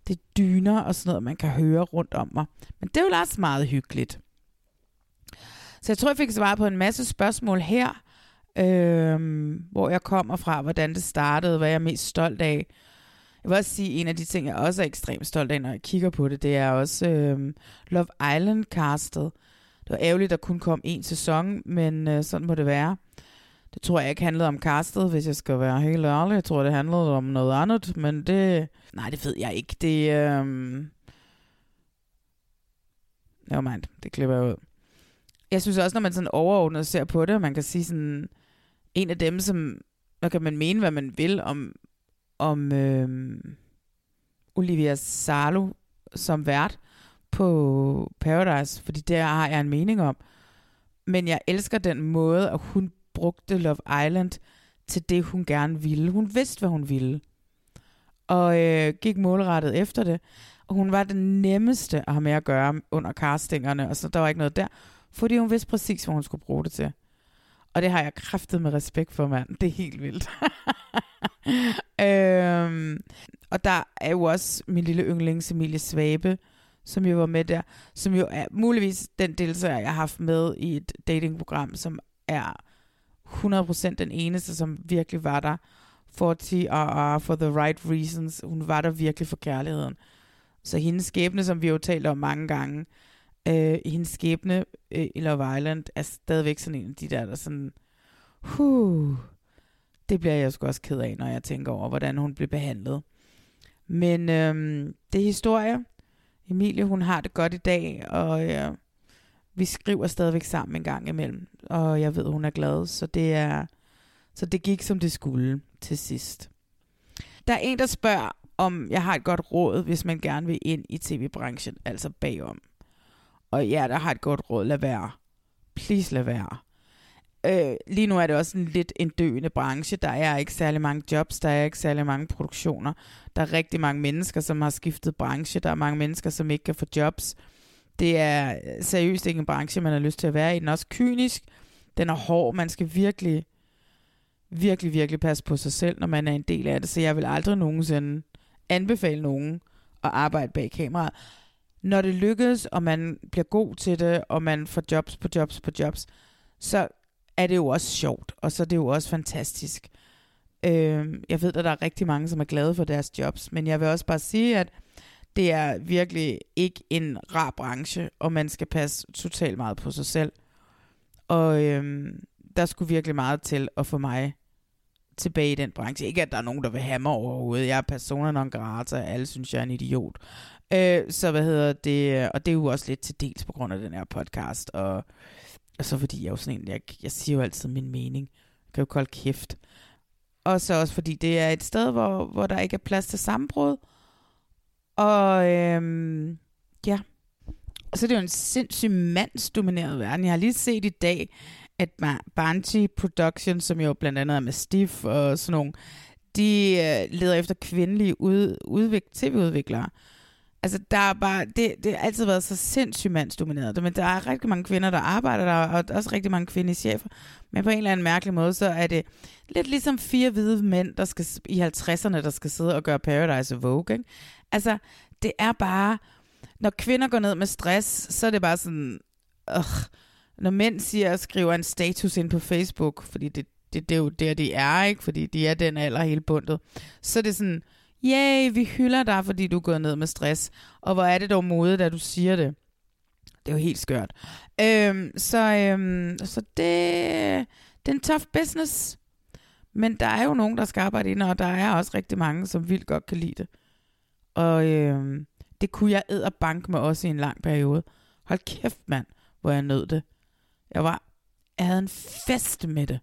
det dyner og sådan noget, man kan høre rundt om mig. Men det er jo også meget hyggeligt. Så jeg tror, jeg fik svar på en masse spørgsmål her, øh, hvor jeg kommer fra, hvordan det startede, hvad jeg er mest stolt af. Jeg vil også sige, at en af de ting, jeg også er ekstremt stolt af, når jeg kigger på det, det er også øh, Love Island castet. Det var ærgerligt, at der kun kom en sæson, men øh, sådan må det være. Det tror jeg ikke handlede om castet, hvis jeg skal være helt ærlig. Jeg tror, det handlede om noget andet, men det... Nej, det ved jeg ikke. Det... Øh... Nevermind, det klipper jeg ud. Jeg synes også, når man sådan overordnet ser på det, man kan sige sådan... En af dem, som... Hvad kan man mene, hvad man vil om, om øh... Olivia Salo som vært på Paradise, fordi der har jeg en mening om. Men jeg elsker den måde, at hun brugte Love Island til det, hun gerne ville. Hun vidste, hvad hun ville. Og øh, gik målrettet efter det. Og hun var den nemmeste at have med at gøre under castingerne, og så der var ikke noget der, fordi hun vidste præcis, hvad hun skulle bruge det til. Og det har jeg kræftet med respekt for, mand. Det er helt vildt. øhm, og der er jo også min lille yndlings Emilie Svabe, som jo var med der, som jo er muligvis den deltager, jeg har haft med i et datingprogram, som er 100% den eneste, som virkelig var der for TRR for the right reasons. Hun var der virkelig for kærligheden. Så hendes skæbne, som vi jo talt om mange gange, øh, hendes skæbne øh, i Love Island er stadigvæk sådan en af de der, der sådan, huh, det bliver jeg sgu også ked af, når jeg tænker over, hvordan hun blev behandlet. Men øh, det er historie. Emilie, hun har det godt i dag, og øh, vi skriver stadigvæk sammen en gang imellem, og jeg ved, hun er glad, så det er så det gik som det skulle til sidst. Der er en, der spørger, om jeg har et godt råd, hvis man gerne vil ind i tv-branchen, altså bagom. Og ja, der har et godt råd, lad være. Please lad være. Øh, lige nu er det også en lidt en døende branche. Der er ikke særlig mange jobs, der er ikke særlig mange produktioner. Der er rigtig mange mennesker, som har skiftet branche. Der er mange mennesker, som ikke kan få jobs. Det er øh, seriøst ikke en branche, man har lyst til at være i. Den er også kynisk. Den er hård. Man skal virkelig, virkelig, virkelig passe på sig selv, når man er en del af det. Så jeg vil aldrig nogensinde anbefale nogen at arbejde bag kameraet. Når det lykkes, og man bliver god til det, og man får jobs på jobs på jobs, så er det jo også sjovt, og så er det jo også fantastisk. Øh, jeg ved, at der er rigtig mange, som er glade for deres jobs, men jeg vil også bare sige, at det er virkelig ikke en rar branche, og man skal passe totalt meget på sig selv. Og øh, der skulle virkelig meget til at få mig tilbage i den branche. Ikke at der er nogen, der vil have mig overhovedet. Jeg er persona non grata, alle synes, jeg er en idiot. Øh, så hvad hedder det? Øh, og det er jo også lidt til dels på grund af den her podcast. Og, og så fordi jeg jo sådan en, jeg, jeg siger jo altid min mening. Jeg kan jo kolde kæft. Og så også fordi det er et sted, hvor, hvor der ikke er plads til sammenbrud. Og øhm, ja, og så er det jo en sindssygt mandsdomineret verden. Jeg har lige set i dag, at Banshee Production, som jo blandt andet er med Stiff og sådan nogle, de øh, leder efter kvindelige ud, udvik, tv-udviklere. Altså, der er bare, det, det har altid været så sindssygt mandsdomineret, men der er rigtig mange kvinder, der arbejder der, og også rigtig mange kvindelige chefer. Men på en eller anden mærkelig måde, så er det lidt ligesom fire hvide mænd, der skal i 50'erne, der skal sidde og gøre Paradise og Vogue. Ikke? Altså, det er bare, når kvinder går ned med stress, så er det bare sådan, øh, når mænd siger, skriver en status ind på Facebook, fordi det, det, det er jo der, de er, ikke? Fordi de er den alder hele bundet. Så er det sådan, yay, vi hylder dig, fordi du er gået ned med stress. Og hvor er det dog modet, da du siger det. Det er jo helt skørt. Øhm, så, øhm, så det, det er en tough business. Men der er jo nogen, der skal arbejde ind, og der er også rigtig mange, som vildt godt kan lide det. Og øhm, det kunne jeg æde bank med også i en lang periode. Hold kæft, mand, hvor jeg nød det. Jeg var, jeg havde en fest med det,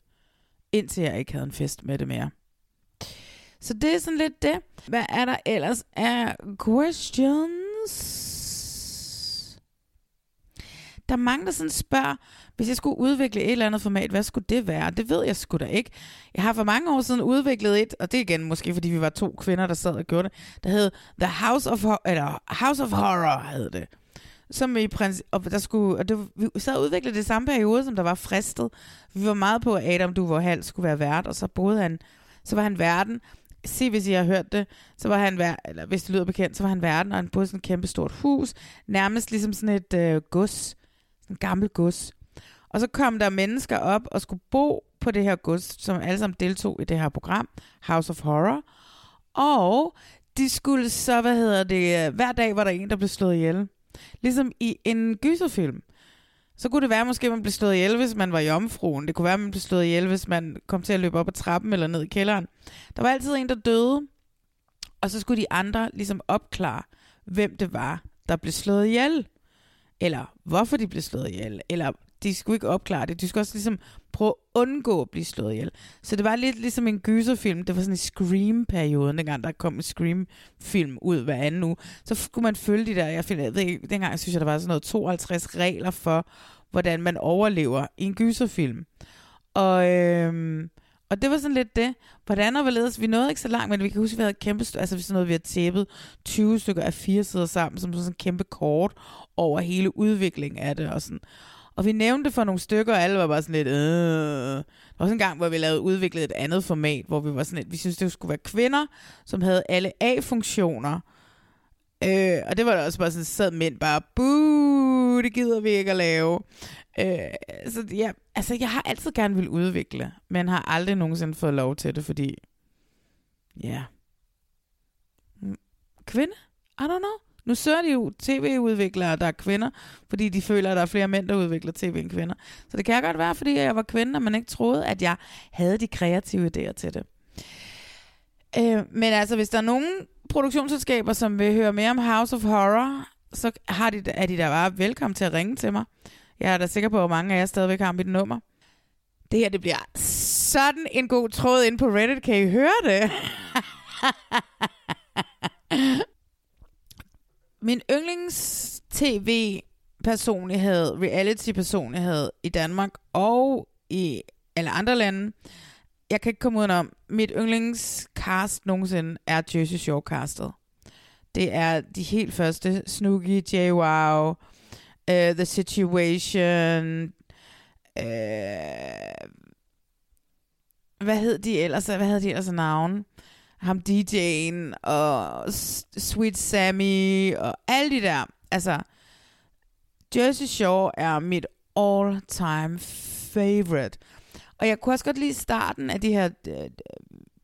indtil jeg ikke havde en fest med det mere. Så det er sådan lidt det. Hvad er der ellers af questions? der er mange, der sådan spørger, hvis jeg skulle udvikle et eller andet format, hvad skulle det være? Det ved jeg sgu da ikke. Jeg har for mange år siden udviklet et, og det er igen måske, fordi vi var to kvinder, der sad og gjorde det, der hed The House of, Hor- eller House of Horror, hed det. Som i prins, og der skulle, og det, vi sad og udviklede det samme periode, som der var fristet. Vi var meget på, at Adam var halv skulle være vært, og så boede han, så var han verden. Se, hvis I har hørt det, så var han vær, eller hvis det lyder bekendt, så var han verden, og han boede i sådan et kæmpe stort hus, nærmest ligesom sådan et øh, gods, sådan et gammelt gods. Og så kom der mennesker op og skulle bo på det her gods, som alle sammen deltog i det her program, House of Horror. Og de skulle så, hvad hedder det, hver dag var der en, der blev slået ihjel. Ligesom i en gyserfilm. Så kunne det være, måske man blev slået ihjel, hvis man var jomfruen. Det kunne være, man blev slået ihjel, hvis man kom til at løbe op ad trappen eller ned i kælderen. Der var altid en, der døde. Og så skulle de andre ligesom opklare, hvem det var, der blev slået ihjel. Eller hvorfor de blev slået ihjel. Eller de skulle ikke opklare det. De skulle også ligesom prøve at undgå at blive slået ihjel. Så det var lidt ligesom en gyserfilm. Det var sådan en Scream-periode, dengang der kom en Scream-film ud hver anden uge. Så skulle man følge de der, jeg, finder, jeg ved ikke, dengang synes jeg, der var sådan noget 52 regler for, hvordan man overlever i en gyserfilm. Og, øhm, og det var sådan lidt det. Hvordan og hvorledes, vi nåede ikke så langt, men vi kan huske, at vi havde kæmpe, altså sådan noget, vi har tæppet 20 stykker af fire sider sammen, som sådan en kæmpe kort over hele udviklingen af det og sådan. Og vi nævnte for nogle stykker, og alle var bare sådan lidt, øh. Der var også en gang, hvor vi lavede udviklet et andet format, hvor vi var sådan lidt, vi synes det skulle være kvinder, som havde alle A-funktioner. Øh, og det var da også bare sådan, sad mænd bare, buh, det gider vi ikke at lave. Øh, så ja, altså jeg har altid gerne vil udvikle, men har aldrig nogensinde fået lov til det, fordi, ja, Yeah. kvinde? I don't know. Nu søger de jo tv-udviklere, der er kvinder, fordi de føler, at der er flere mænd, der udvikler tv end kvinder. Så det kan godt være, fordi jeg var kvinde, og man ikke troede, at jeg havde de kreative idéer til det. Øh, men altså, hvis der er nogen produktionsselskaber, som vil høre mere om House of Horror, så har de, er de da bare velkommen til at ringe til mig. Jeg er da sikker på, at mange af jer stadigvæk har mit nummer. Det her, det bliver sådan en god tråd ind på Reddit. Kan I høre det? Min yndlings tv-personlighed, reality-personlighed i Danmark og i alle andre lande, jeg kan ikke komme udenom, mit yndlingscast nogensinde er Jersey Shore castet. Det er de helt første, Snooki, Wow, uh, The Situation, uh, hvad hed de ellers, hvad havde de ellers navn? Ham DJ'en, og Sweet Sammy, og alle de der. Altså, Jersey Shore er mit all-time favorite. Og jeg kunne også godt lide starten af de her uh,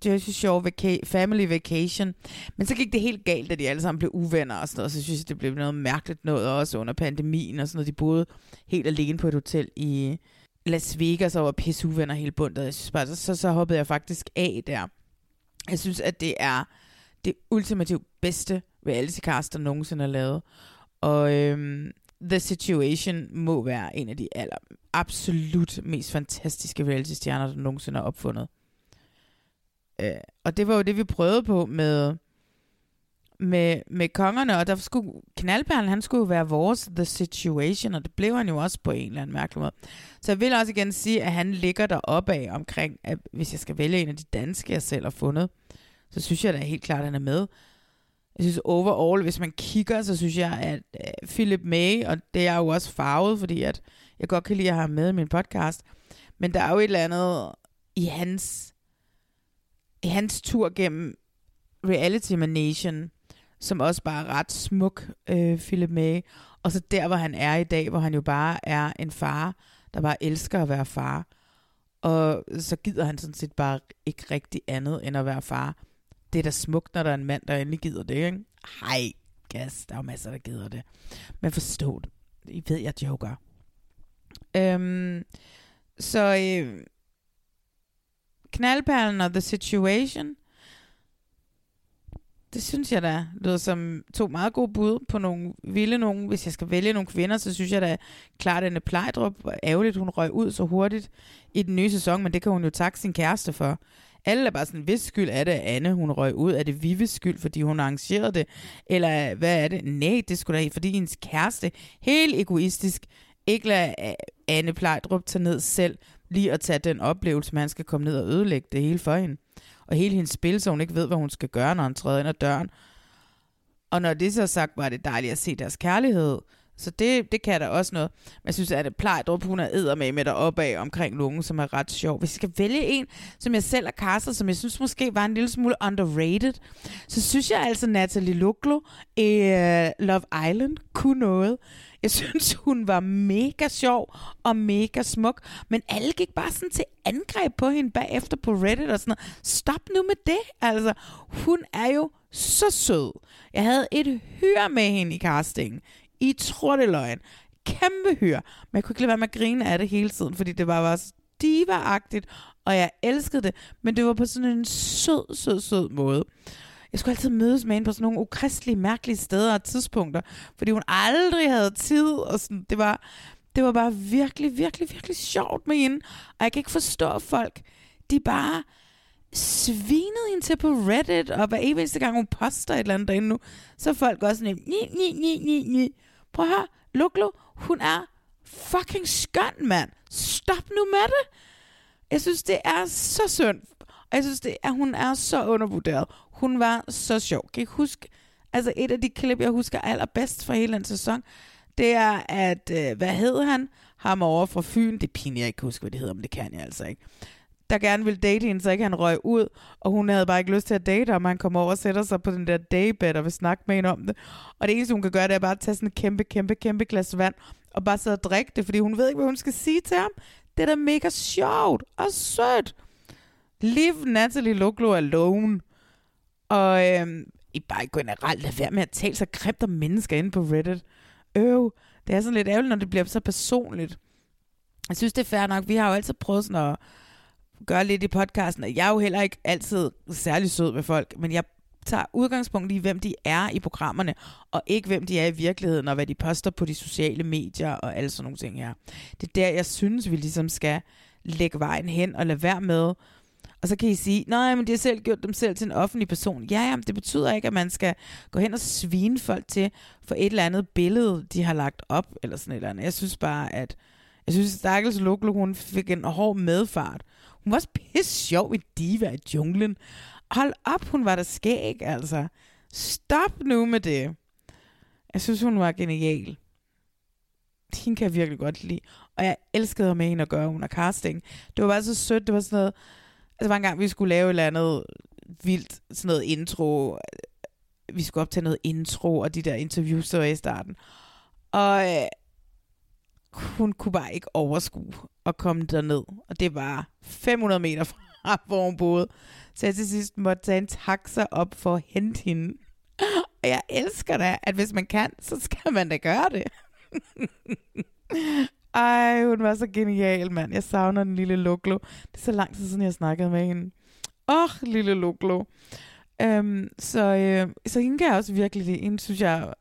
Jersey Shore vaca- Family Vacation. Men så gik det helt galt, da de alle sammen blev uvenner og sådan noget. Så synes jeg, det blev noget mærkeligt noget også under pandemien og sådan noget. De boede helt alene på et hotel i Las Vegas og var pisse uvenner hele bundet. Jeg synes bare, så, så, så hoppede jeg faktisk af der. Jeg synes, at det er det ultimativt bedste reality-cast, der nogensinde er lavet. Og øhm, The Situation må være en af de aller, absolut mest fantastiske reality-stjerner, der nogensinde er opfundet. Øh, og det var jo det, vi prøvede på med, med, med kongerne, og der skulle knaldperlen, han skulle jo være vores The Situation, og det blev han jo også på en eller anden mærkelig måde. Så jeg vil også igen sige, at han ligger deroppe af omkring, at hvis jeg skal vælge en af de danske, jeg selv har fundet, så synes jeg da helt klart, at han er med. Jeg synes overall, hvis man kigger, så synes jeg, at øh, Philip May, og det er jo også farvet, fordi at jeg godt kan lide at have ham med i min podcast, men der er jo et eller andet i hans, i hans tur gennem reality manation, Nation, som også bare er ret smuk, øh, Philip May. Og så der, hvor han er i dag, hvor han jo bare er en far, der bare elsker at være far. Og så gider han sådan set bare ikke rigtig andet end at være far. Det er da smukt, når der er en mand, der endelig gider det, ikke? Hej, gas, der er jo masser, der gider det. Men forstå det. I ved, jeg joker. Øhm, så øh, knaldperlen og The Situation, det synes jeg da lyder som to meget gode bud på nogle vilde nogen. Hvis jeg skal vælge nogle kvinder, så synes jeg da klart, at Anne Plejdrup ærgerligt, hun røg ud så hurtigt i den nye sæson, men det kan hun jo takke sin kæreste for. Alle er bare sådan, hvis skyld er det, Anne hun røg ud? Er det Vives skyld, fordi hun arrangerede det? Eller hvad er det? Nej, det skulle da fordi hendes kæreste helt egoistisk Ikke lade Anne Plejdrup tage ned selv, lige at tage den oplevelse, man skal komme ned og ødelægge det hele for hende. Og hele hendes spil, så hun ikke ved, hvad hun skal gøre, når hun træder ind ad døren. Og når det så er sagt, var det dejligt at se deres kærlighed. Så det, det kan der også noget. Men jeg synes, at det plejer at hun er med med deroppe af omkring lungen, som er ret sjov. Hvis jeg skal vælge en, som jeg selv har kastet, som jeg synes måske var en lille smule underrated, så synes jeg altså, Natalie Luglo i uh, øh, Love Island kunne noget. Jeg synes, hun var mega sjov og mega smuk, men alle gik bare sådan til angreb på hende bagefter på Reddit og sådan noget. Stop nu med det, altså. Hun er jo så sød. Jeg havde et hyr med hende i casting. I tror det løgn. Kæmpe hyr. Men jeg kunne ikke lade være med at grine af det hele tiden, fordi det var bare diva og jeg elskede det. Men det var på sådan en sød, sød, sød måde. Jeg skulle altid mødes med hende på sådan nogle ukristelige, mærkelige steder og tidspunkter, fordi hun aldrig havde tid, og sådan, det var, det var bare virkelig, virkelig, virkelig sjovt med hende. Og jeg kan ikke forstå, at folk, de bare svinede hende til på Reddit, og hver eneste gang hun poster et eller andet derinde nu, så er folk også sådan, ni, ni, ni, ni, ni. Prøv at høre, Luklo, hun er fucking skøn, mand. Stop nu med det. Jeg synes, det er så synd. Og jeg synes, det er, hun er så undervurderet. Hun var så sjov. Kan I huske, altså et af de klip, jeg husker allerbedst fra hele den sæson, det er, at, øh, hvad hed han? Ham over fra Fyn. Det piner jeg ikke huske, hvad det hedder, men det kan jeg altså ikke der gerne ville date hende, så ikke han røg ud, og hun havde bare ikke lyst til at date ham, han kommer over og sætter sig på den der daybed og vil snakke med hende om det. Og det eneste, hun kan gøre, det er bare at tage sådan et kæmpe, kæmpe, kæmpe glas vand, og bare sidde og drikke det, fordi hun ved ikke, hvad hun skal sige til ham. Det er da mega sjovt og sødt. Leave Natalie Luglo alone. Og øhm, I bare generelt lade være med at tale så grimt om mennesker inde på Reddit. Øv, det er sådan lidt ærgerligt, når det bliver så personligt. Jeg synes, det er fair nok. Vi har jo altid prøvet sådan at gøre lidt i podcasten. Jeg er jo heller ikke altid særlig sød med folk, men jeg tager udgangspunkt i, hvem de er i programmerne, og ikke hvem de er i virkeligheden, og hvad de poster på de sociale medier og alle sådan nogle ting her. Det er der, jeg synes, vi ligesom skal lægge vejen hen og lade være med. Og så kan I sige, nej, men de har selv gjort dem selv til en offentlig person. Ja, jamen, det betyder ikke, at man skal gå hen og svine folk til for et eller andet billede, de har lagt op, eller sådan et eller andet. Jeg synes bare, at jeg synes, at Stakkels Luklo, hun fik en hård medfart. Hun var også pisse sjov i Diva i junglen. Hold op, hun var der skæg, altså. Stop nu med det. Jeg synes, hun var genial. Hende kan jeg virkelig godt lide. Og jeg elskede med hende at gøre under casting. Det var bare så sødt. Det var sådan noget... Altså, var en gang, vi skulle lave et eller andet vildt sådan noget intro. Vi skulle optage noget intro, og de der interviews, der var i starten. Og øh, hun kunne bare ikke overskue at komme derned. Og det var 500 meter fra, hvor hun boede. Så jeg til sidst måtte tage en taxa op for at hente hende. Og jeg elsker da, at hvis man kan, så skal man da gøre det. Ej, hun var så genial, mand. Jeg savner den lille Luklo. Det er så lang tid siden, jeg snakkede med hende. Åh, oh, lille Luklo. Øhm, så, øh, så hende kan jeg også virkelig lide. Hende synes jeg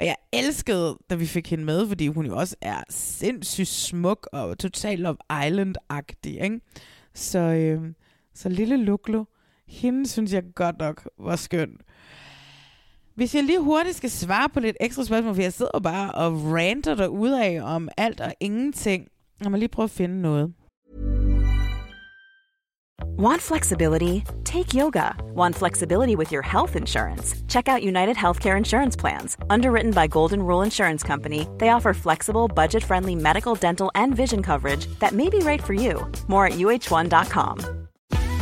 og jeg elskede, da vi fik hende med, fordi hun jo også er sindssygt smuk og totalt Love Island-agtig, ikke? Så, øh, så lille Luklo, hende synes jeg godt nok var skøn. Hvis jeg lige hurtigt skal svare på lidt ekstra spørgsmål, for jeg sidder bare og ranter af om alt og ingenting. Jeg må lige prøve at finde noget. Want flexibility? Take yoga. Want flexibility with your health insurance? Check out United Healthcare Insurance Plans. Underwritten by Golden Rule Insurance Company, they offer flexible, budget friendly medical, dental, and vision coverage that may be right for you. More at uh1.com.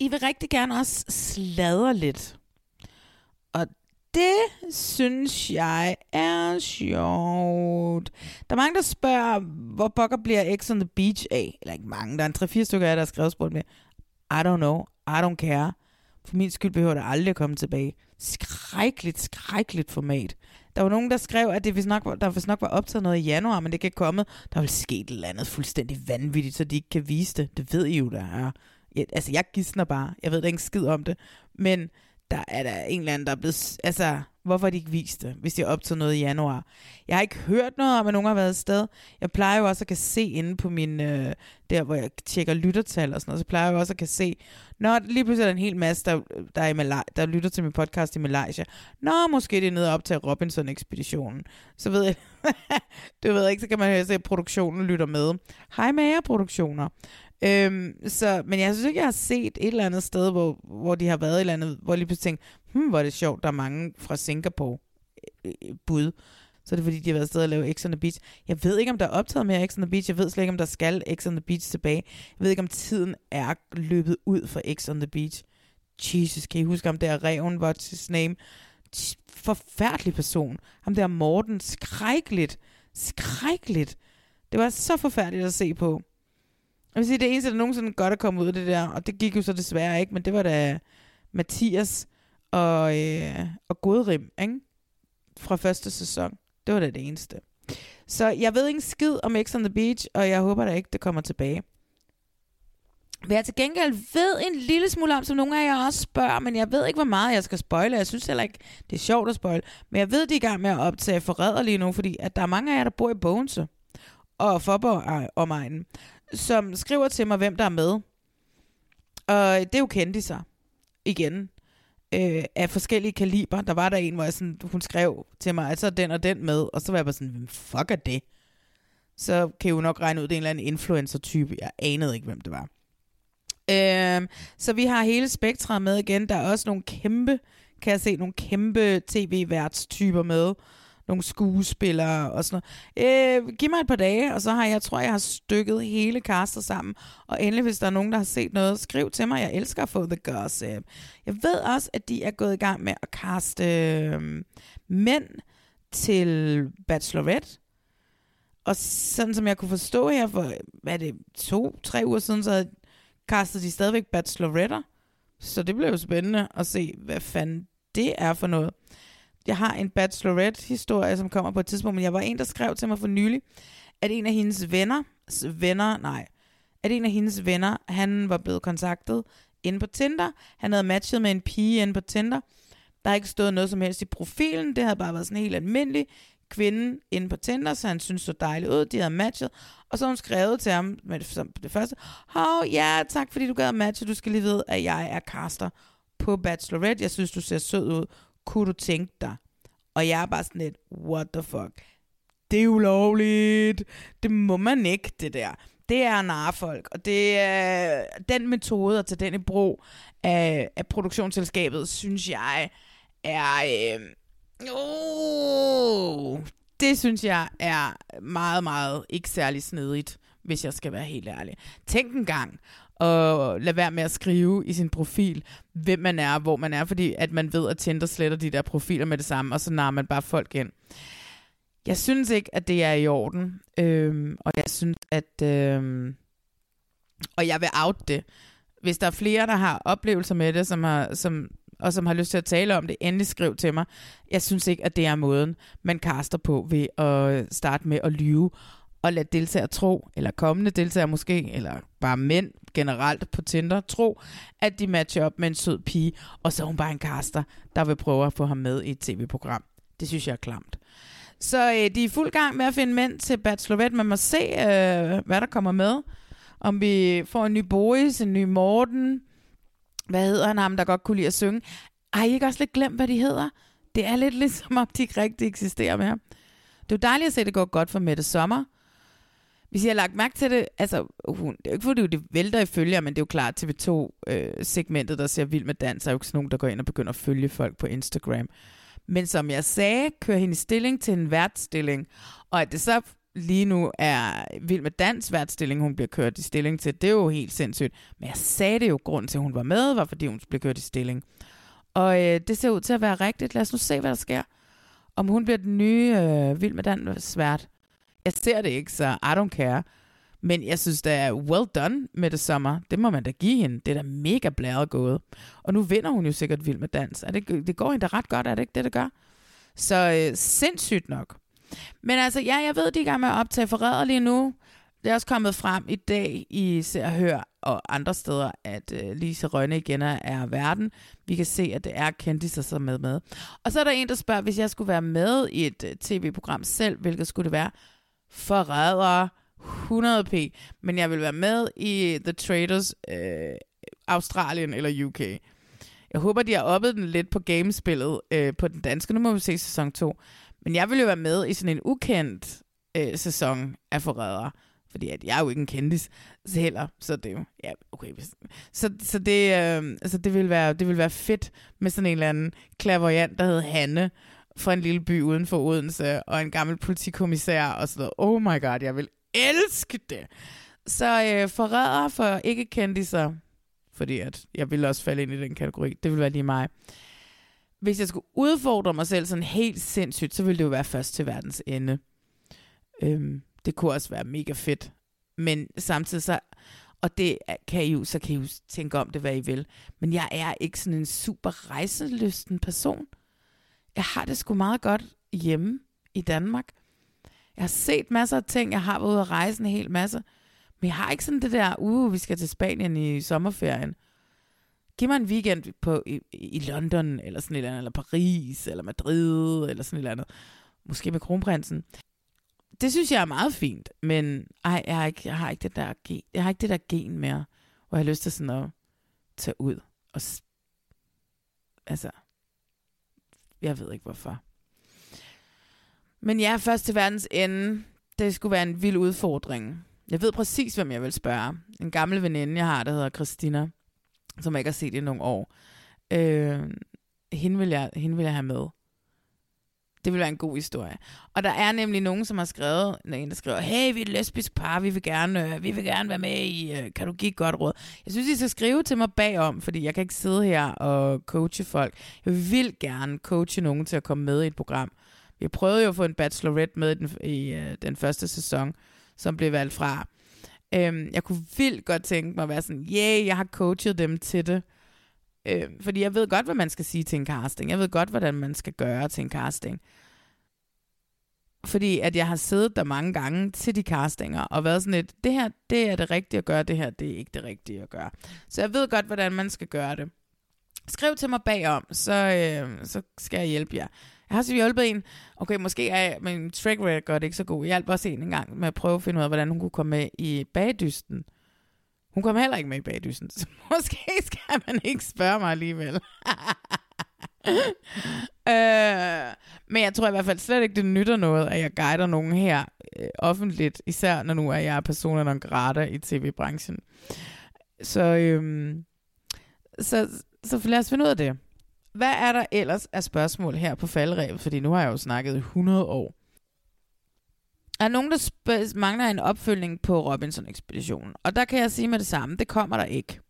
I vil rigtig gerne også sladre lidt. Og det synes jeg er sjovt. Der er mange, der spørger, hvor pokker bliver X on the Beach af? Eller ikke mange, der er en 3-4 stykker af, der har skrevet spurgt med. I don't know, I don't care. For min skyld behøver det aldrig at komme tilbage. Skrækkeligt, skrækkeligt format. Der var nogen, der skrev, at det vist nok, var- der vist nok var optaget noget i januar, men det kan komme. Der vil ske et eller andet fuldstændig vanvittigt, så de ikke kan vise det. Det ved I jo, der er. Ja, altså, jeg gidsner bare. Jeg ved da ikke skid om det. Men der er der en eller anden, der er blevet... Altså, hvorfor har de ikke vist det, hvis de har optaget noget i januar? Jeg har ikke hørt noget om, at nogen har været afsted. Jeg plejer jo også at kan se inde på min... Øh, der, hvor jeg tjekker lyttertal og sådan noget, så plejer jeg jo også at kan se... Nå, lige pludselig er der en hel masse, der, der, er i Malaj- der lytter til min podcast i Malaysia. Nå, måske det er nede op til Robinson-ekspeditionen. Så ved jeg... du ved ikke, så kan man høre, at produktionen lytter med. Hej med jer, produktioner. Øhm, så, men jeg synes ikke, jeg har set et eller andet sted, hvor, hvor de har været et eller andet, hvor jeg lige pludselig tænkte, hmm, hvor er det sjovt, der er mange fra Singapore øh, øh, bud. Så er det fordi, de har været afsted og lave X on the Beach. Jeg ved ikke, om der er optaget mere X on the Beach. Jeg ved slet ikke, om der skal X on the Beach tilbage. Jeg ved ikke, om tiden er løbet ud for X on the Beach. Jesus, kan I huske, om der er Reven, what's his name? Forfærdelig person. Ham der Morten, skrækkeligt. Skrækkeligt. Det var så forfærdeligt at se på. Jeg vil sige, det eneste, der nogensinde godt er kommet ud af det der, og det gik jo så desværre ikke, men det var da Mathias og, øh, og Godrim, ikke? Fra første sæson. Det var da det eneste. Så jeg ved ikke skid om X on the Beach, og jeg håber da ikke, det kommer tilbage. Hvad jeg til gengæld ved en lille smule om, som nogle af jer også spørger, men jeg ved ikke, hvor meget jeg skal spoile. Jeg synes heller ikke, det er sjovt at spoile. Men jeg ved, de er i gang med at optage forræder lige nu, fordi at der er mange af jer, der bor i Bogense og Forborg øh, omegnen, som skriver til mig, hvem der er med. Og det er jo kendiser. Igen. Øh, af forskellige kaliber. Der var der en, hvor jeg sådan, hun skrev til mig, at så er den og den med. Og så var jeg bare sådan, hvem fuck er det? Så kan I jo nok regne ud, det er en eller anden influencer-type. Jeg anede ikke, hvem det var. Øh, så vi har hele spektret med igen. Der er også nogle kæmpe, kan jeg se, nogle kæmpe tv-værtstyper med. Nogle skuespillere og sådan noget. Øh, giv mig et par dage, og så har jeg, tror jeg, har stykket hele castet sammen. Og endelig, hvis der er nogen, der har set noget, skriv til mig. Jeg elsker at få the gossip. Jeg ved også, at de er gået i gang med at kaste øh, mænd til Bachelorette. Og sådan som jeg kunne forstå her for, hvad er det, to-tre uger siden, så havde kastede de stadigvæk bacheloretter. Så det blev jo spændende at se, hvad fanden det er for noget. Jeg har en bachelorette-historie, som kommer på et tidspunkt, men jeg var en, der skrev til mig for nylig, at en af hendes venner, venner, nej, at en af hendes venner, han var blevet kontaktet inde på Tinder. Han havde matchet med en pige inde på Tinder. Der har ikke stået noget som helst i profilen. Det havde bare været sådan en helt almindelig kvinde inde på Tinder, så han synes så dejligt ud. De havde matchet. Og så har hun skrevet til ham med det, som det første. Hov, ja, tak fordi du gad at matche. Du skal lige vide, at jeg er caster på Bachelorette. Jeg synes, du ser sød ud. Kunne du tænke dig? Og jeg er bare sådan lidt, what the fuck? Det er ulovligt. Det må man ikke, det der. Det er narfolk, og det er den metode at tage den i brug af, af produktionsselskabet, synes jeg er... Øh, oh, det synes jeg er meget, meget ikke særlig snedigt, hvis jeg skal være helt ærlig. Tænk en gang, og lade være med at skrive i sin profil, hvem man er, hvor man er, fordi at man ved, at Tinder sletter de der profiler med det samme, og så narer man bare folk ind. Jeg synes ikke, at det er i orden, øhm, og jeg synes, at... Øhm, og jeg vil out det. Hvis der er flere, der har oplevelser med det, som har, som, og som har lyst til at tale om det, endelig skriv til mig. Jeg synes ikke, at det er måden, man kaster på ved at starte med at lyve og lade deltagere tro, eller kommende deltagere måske, eller bare mænd generelt på Tinder, tro, at de matcher op med en sød pige, og så er hun bare en kaster, der vil prøve at få ham med i et tv-program. Det synes jeg er klamt. Så øh, de er i fuld gang med at finde mænd til Bachelorette. Man må se, øh, hvad der kommer med. Om vi får en ny Boris, en ny Morten. Hvad hedder han ham, der godt kunne lide at synge? Har I ikke også lidt glemt, hvad de hedder? Det er lidt ligesom, om de ikke rigtig eksisterer mere. Det er jo dejligt at se, at det går godt for Mette Sommer. Hvis jeg har lagt mærke til det, altså, hun, det er jo ikke fordi, det vælter i følger, men det er jo klart, TV2-segmentet, øh, der ser vild med dans, er jo ikke sådan nogen, der går ind og begynder at følge folk på Instagram. Men som jeg sagde, kører hendes i stilling til en værtstilling, og at det så lige nu er vild med dans værtstilling, hun bliver kørt i stilling til, det er jo helt sindssygt. Men jeg sagde det jo, grund til, at hun var med, var fordi hun blev kørt i stilling. Og øh, det ser ud til at være rigtigt. Lad os nu se, hvad der sker. Om hun bliver den nye øh, vild med dans vært. Jeg ser det ikke, så I don't care. Men jeg synes, det er well done med det sommer. Det må man da give hende. Det er da mega blæret gået. Og nu vinder hun jo sikkert vild med dans. Er det, det går hende da ret godt, er det ikke det, det gør? Så øh, sindssygt nok. Men altså, ja, jeg ved, de er i gang med at optage forræder lige nu. Det er også kommet frem i dag i Se og Hør og andre steder, at øh, Lise Rønne igen er verden. Vi kan se, at det er kendiser, som med med. Og så er der en, der spørger, hvis jeg skulle være med i et øh, tv-program selv, hvilket skulle det være? Forræder 100p. Men jeg vil være med i The Traders øh, Australien eller UK. Jeg håber, de har oppet den lidt på gamespillet øh, på den danske. Nu må vi se sæson 2. Men jeg vil jo være med i sådan en ukendt øh, sæson af forrædere. fordi at jeg er jo ikke en kendis heller, så det er jo, ja, okay. Så, så det, øh, altså det, vil være, det vil være fedt med sådan en eller anden klaverjant, der hedder Hanne, fra en lille by uden for Odense, og en gammel politikommissær, og sådan noget. Oh my god, jeg vil elske det. Så øh, forræder for ikke kendiser, fordi at jeg ville også falde ind i den kategori, det ville være lige mig. Hvis jeg skulle udfordre mig selv sådan helt sindssygt, så ville det jo være først til verdens ende. Øhm, det kunne også være mega fedt. Men samtidig så, og det kan I jo, så kan I jo tænke om det, hvad I vil. Men jeg er ikke sådan en super rejselysten person. Jeg har det sgu meget godt hjemme i Danmark. Jeg har set masser af ting. Jeg har været ude at rejse en hel masse. Men jeg har ikke sådan det der, uh, vi skal til Spanien i sommerferien. Giv mig en weekend på, i, i London, eller sådan et eller andet, eller Paris, eller Madrid, eller sådan et eller andet. Måske med kronprinsen det synes jeg er meget fint, men ej, jeg har ikke, jeg har ikke det der gen, jeg har ikke det der gen mere, hvor jeg har lyst til sådan at tage ud og altså jeg ved ikke hvorfor. Men ja, først til verdens ende, det skulle være en vild udfordring. Jeg ved præcis, hvem jeg vil spørge. En gammel veninde, jeg har, der hedder Christina, som jeg ikke har set i nogle år. Øh, hende, vil jeg, hende vil jeg have med. Det vil være en god historie. Og der er nemlig nogen, som har skrevet, en der skriver, hey, vi er et lesbisk par, vi vil gerne, øh, vi vil gerne være med i, øh, kan du give et godt råd? Jeg synes, I skal skrive til mig bagom, fordi jeg kan ikke sidde her og coache folk. Jeg vil gerne coache nogen til at komme med i et program. Vi prøvede jo at få en bachelorette med i den, i, øh, den første sæson, som blev valgt fra. Øhm, jeg kunne vildt godt tænke mig at være sådan, yeah, jeg har coachet dem til det. Øh, fordi jeg ved godt, hvad man skal sige til en casting. Jeg ved godt, hvordan man skal gøre til en casting. Fordi at jeg har siddet der mange gange til de castinger, og været sådan lidt, det her, det er det rigtige at gøre, det her, det er ikke det rigtige at gøre. Så jeg ved godt, hvordan man skal gøre det. Skriv til mig bagom, så, øh, så skal jeg hjælpe jer. Jeg har så hjulpet en, okay, måske er min track record ikke så god. Jeg hjalp også en en gang med at prøve at finde ud af, hvordan hun kunne komme med i bagdysten. Hun kom heller ikke med i bagdysen, så måske skal man ikke spørge mig alligevel. øh, men jeg tror i hvert fald slet ikke, det nytter noget, at jeg guider nogen her øh, offentligt, især når nu er jeg personer non grata i tv-branchen. Så, øhm, så, så lad os finde ud af det. Hvad er der ellers af spørgsmål her på faldrevet? Fordi nu har jeg jo snakket 100 år. Er nogen, der sp- mangler en opfølgning på Robinson-ekspeditionen? Og der kan jeg sige med det samme, det kommer der ikke.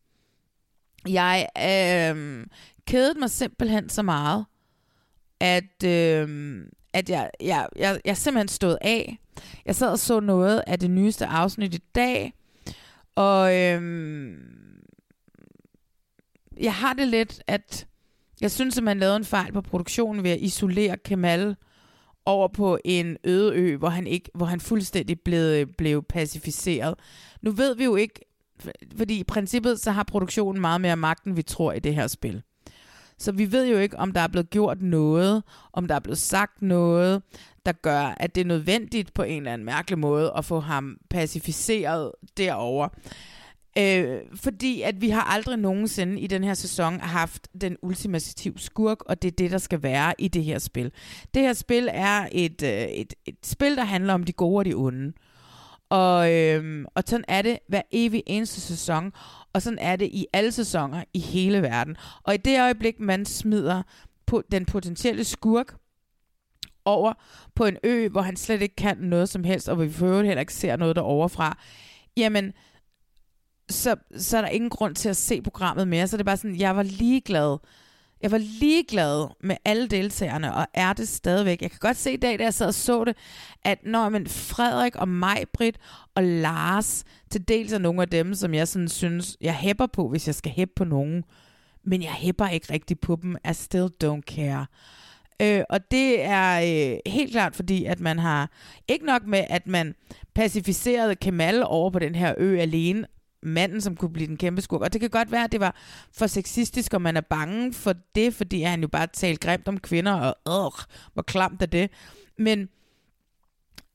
Jeg øh, kedede mig simpelthen så meget, at, øh, at jeg, jeg, jeg, jeg simpelthen stod af. Jeg sad og så noget af det nyeste afsnit i dag, og øh, jeg har det lidt, at jeg synes, at man lavede en fejl på produktionen ved at isolere Kemal over på en øde ø, hvor han ikke, hvor han fuldstændig blev, blev pacificeret. Nu ved vi jo ikke, fordi i princippet så har produktionen meget mere magt, end vi tror i det her spil. Så vi ved jo ikke, om der er blevet gjort noget, om der er blevet sagt noget, der gør, at det er nødvendigt på en eller anden mærkelig måde at få ham pacificeret derover. Øh, fordi at vi har aldrig nogensinde i den her sæson haft den ultimative skurk, og det er det, der skal være i det her spil. Det her spil er et, øh, et, et spil, der handler om de gode og de onde. Og, øh, og sådan er det hver evig eneste sæson, og sådan er det i alle sæsoner i hele verden. Og i det øjeblik, man smider på den potentielle skurk over på en ø, hvor han slet ikke kan noget som helst, og hvor vi for øvrigt heller ikke ser noget derovre fra, jamen, så, så er der ingen grund til at se programmet mere. Så det er bare sådan, jeg var ligeglad. Jeg var ligeglad med alle deltagerne, og er det stadigvæk. Jeg kan godt se i dag, da jeg sad og så det, at når men Frederik og mig, Britt og Lars, til dels er nogle af dem, som jeg sådan synes, jeg hæpper på, hvis jeg skal hæppe på nogen, men jeg hæpper ikke rigtig på dem. I still don't care. Øh, og det er øh, helt klart fordi, at man har ikke nok med, at man pacificerede Kemal over på den her ø alene, manden, som kunne blive den kæmpe skurk. Og det kan godt være, at det var for sexistisk, og man er bange for det, fordi han jo bare talte grimt om kvinder, og øh, hvor klamt er det. Men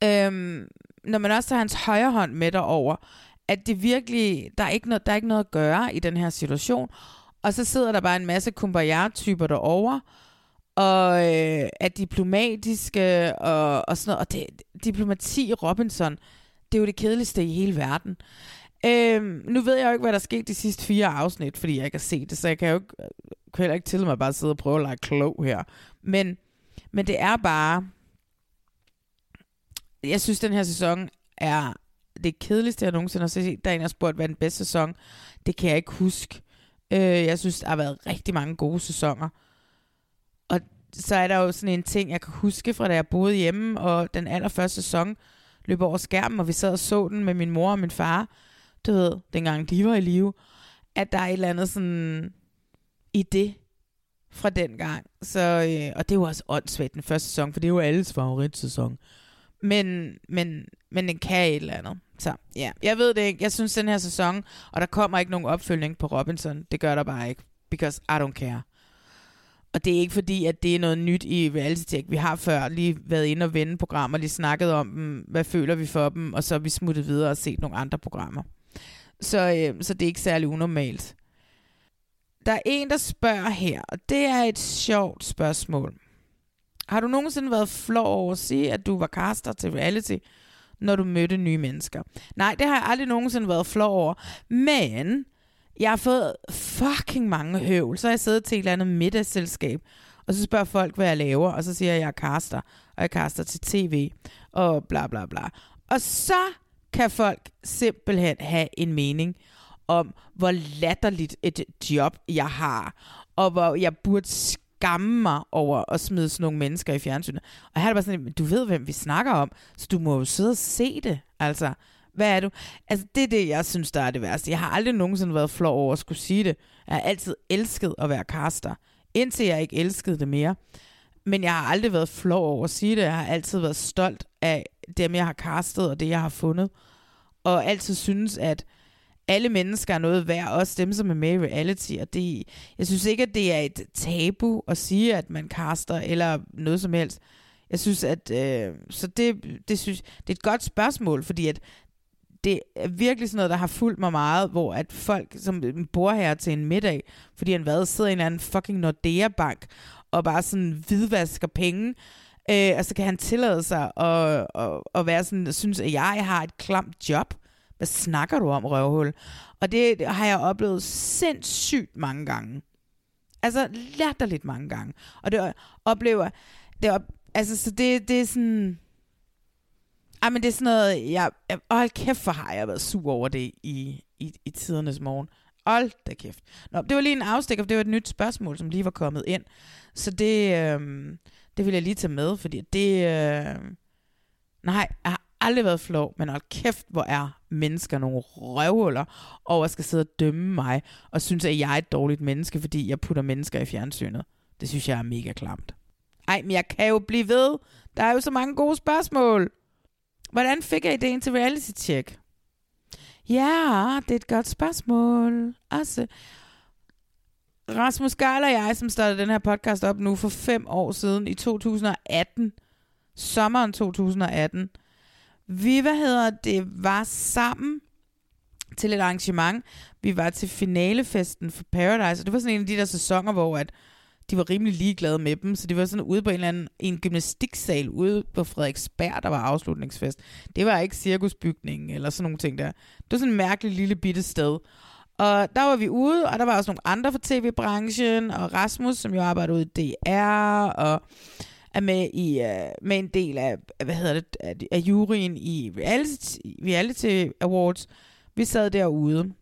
øhm, når man også har hans højre hånd med derover, at det virkelig, der er, ikke noget, der er ikke noget at gøre i den her situation. Og så sidder der bare en masse kumbaya-typer derovre, og øh, er diplomatiske og, og sådan noget. Og det, diplomati i Robinson, det er jo det kedeligste i hele verden. Øhm, nu ved jeg jo ikke, hvad der skete de sidste fire afsnit, fordi jeg ikke har set det, så jeg kan jo ikke, kan heller ikke til mig bare sidde og prøve at lege klog her. Men, men det er bare... Jeg synes, den her sæson er det kedeligste, jeg nogensinde har set. Der er en, der har spurgt, hvad den bedste sæson. Det kan jeg ikke huske. Øh, jeg synes, der har været rigtig mange gode sæsoner. Og så er der jo sådan en ting, jeg kan huske fra da jeg boede hjemme, og den allerførste sæson løb over skærmen, og vi sad og så den med min mor og min far du ved, dengang de var i live, at der er et eller andet sådan i det fra den gang. Så, øh, og det var også åndssvagt den første sæson, for det er jo alles favoritsæson. Men, men, men den kan et eller andet. Så ja, jeg ved det ikke. Jeg synes den her sæson, og der kommer ikke nogen opfølgning på Robinson. Det gør der bare ikke. Because I don't care. Og det er ikke fordi, at det er noget nyt i reality -tech. Vi har før lige været inde og vende programmer, lige snakket om dem, hvad føler vi for dem, og så er vi smuttet videre og set nogle andre programmer. Så, øh, så det er ikke særlig unormalt. Der er en, der spørger her, og det er et sjovt spørgsmål. Har du nogensinde været flov over at sige, at du var caster til reality, når du mødte nye mennesker? Nej, det har jeg aldrig nogensinde været flov over. Men jeg har fået fucking mange høvl. Så har jeg siddet til et eller andet middagsselskab, og så spørger folk, hvad jeg laver, og så siger jeg, at jeg er caster, og jeg caster til tv, og bla bla bla. Og så kan folk simpelthen have en mening om, hvor latterligt et job jeg har, og hvor jeg burde skamme mig over at smide sådan nogle mennesker i fjernsynet. Og her er det bare sådan, du ved, hvem vi snakker om, så du må jo sidde og se det. Altså, hvad er du? Altså, det er det, jeg synes, der er det værste. Jeg har aldrig nogensinde været flov over at skulle sige det. Jeg har altid elsket at være caster, indtil jeg ikke elskede det mere. Men jeg har aldrig været flov over at sige det. Jeg har altid været stolt af dem, jeg har castet, og det, jeg har fundet. Og altid synes, at alle mennesker er noget værd, også dem, som er med i reality. Og det, jeg synes ikke, at det er et tabu at sige, at man caster, eller noget som helst. Jeg synes, at... Øh, så det, det, synes, det er et godt spørgsmål, fordi at det er virkelig sådan noget, der har fulgt mig meget, hvor at folk, som bor her til en middag, fordi han hvad, sidder i en eller anden fucking Nordea-bank, og bare sådan hvidvasker penge, Øh, og så kan han tillade sig at, at, at være sådan, synes, at jeg har et klamt job. Hvad snakker du om, røvhul? Og det har jeg oplevet sindssygt mange gange. Altså latterligt mange gange. Og det oplever... Det op, altså, så det, det er sådan... Ej, men det er sådan noget... Jeg, jeg, hold kæft, for har jeg været sur over det i, i, i tidernes morgen. Hold da kæft. Nå, det var lige en afstikker, for det var et nyt spørgsmål, som lige var kommet ind. Så det... Øh, det vil jeg lige tage med, fordi det... Øh... Nej, jeg har aldrig været flov, men hold kæft, hvor er mennesker nogle røvhuller, og skal sidde og dømme mig, og synes, at jeg er et dårligt menneske, fordi jeg putter mennesker i fjernsynet. Det synes jeg er mega klamt. Ej, men jeg kan jo blive ved. Der er jo så mange gode spørgsmål. Hvordan fik jeg ideen til reality check? Ja, det er et godt spørgsmål. Altså, Rasmus Geil og jeg, som startede den her podcast op nu for fem år siden, i 2018, sommeren 2018, vi, hvad hedder det, var sammen til et arrangement. Vi var til finalefesten for Paradise, og det var sådan en af de der sæsoner, hvor at de var rimelig ligeglade med dem, så det var sådan ude på en eller anden en gymnastiksal ude på Frederiksberg, der var afslutningsfest. Det var ikke cirkusbygningen eller sådan nogle ting der. Det var sådan en mærkeligt lille bitte sted. Og der var vi ude, og der var også nogle andre fra tv-branchen, og Rasmus, som jo arbejder ude i DR, og er med i uh, med en del af, hvad hedder det, af, af juryen i reality, reality Awards. Vi sad derude.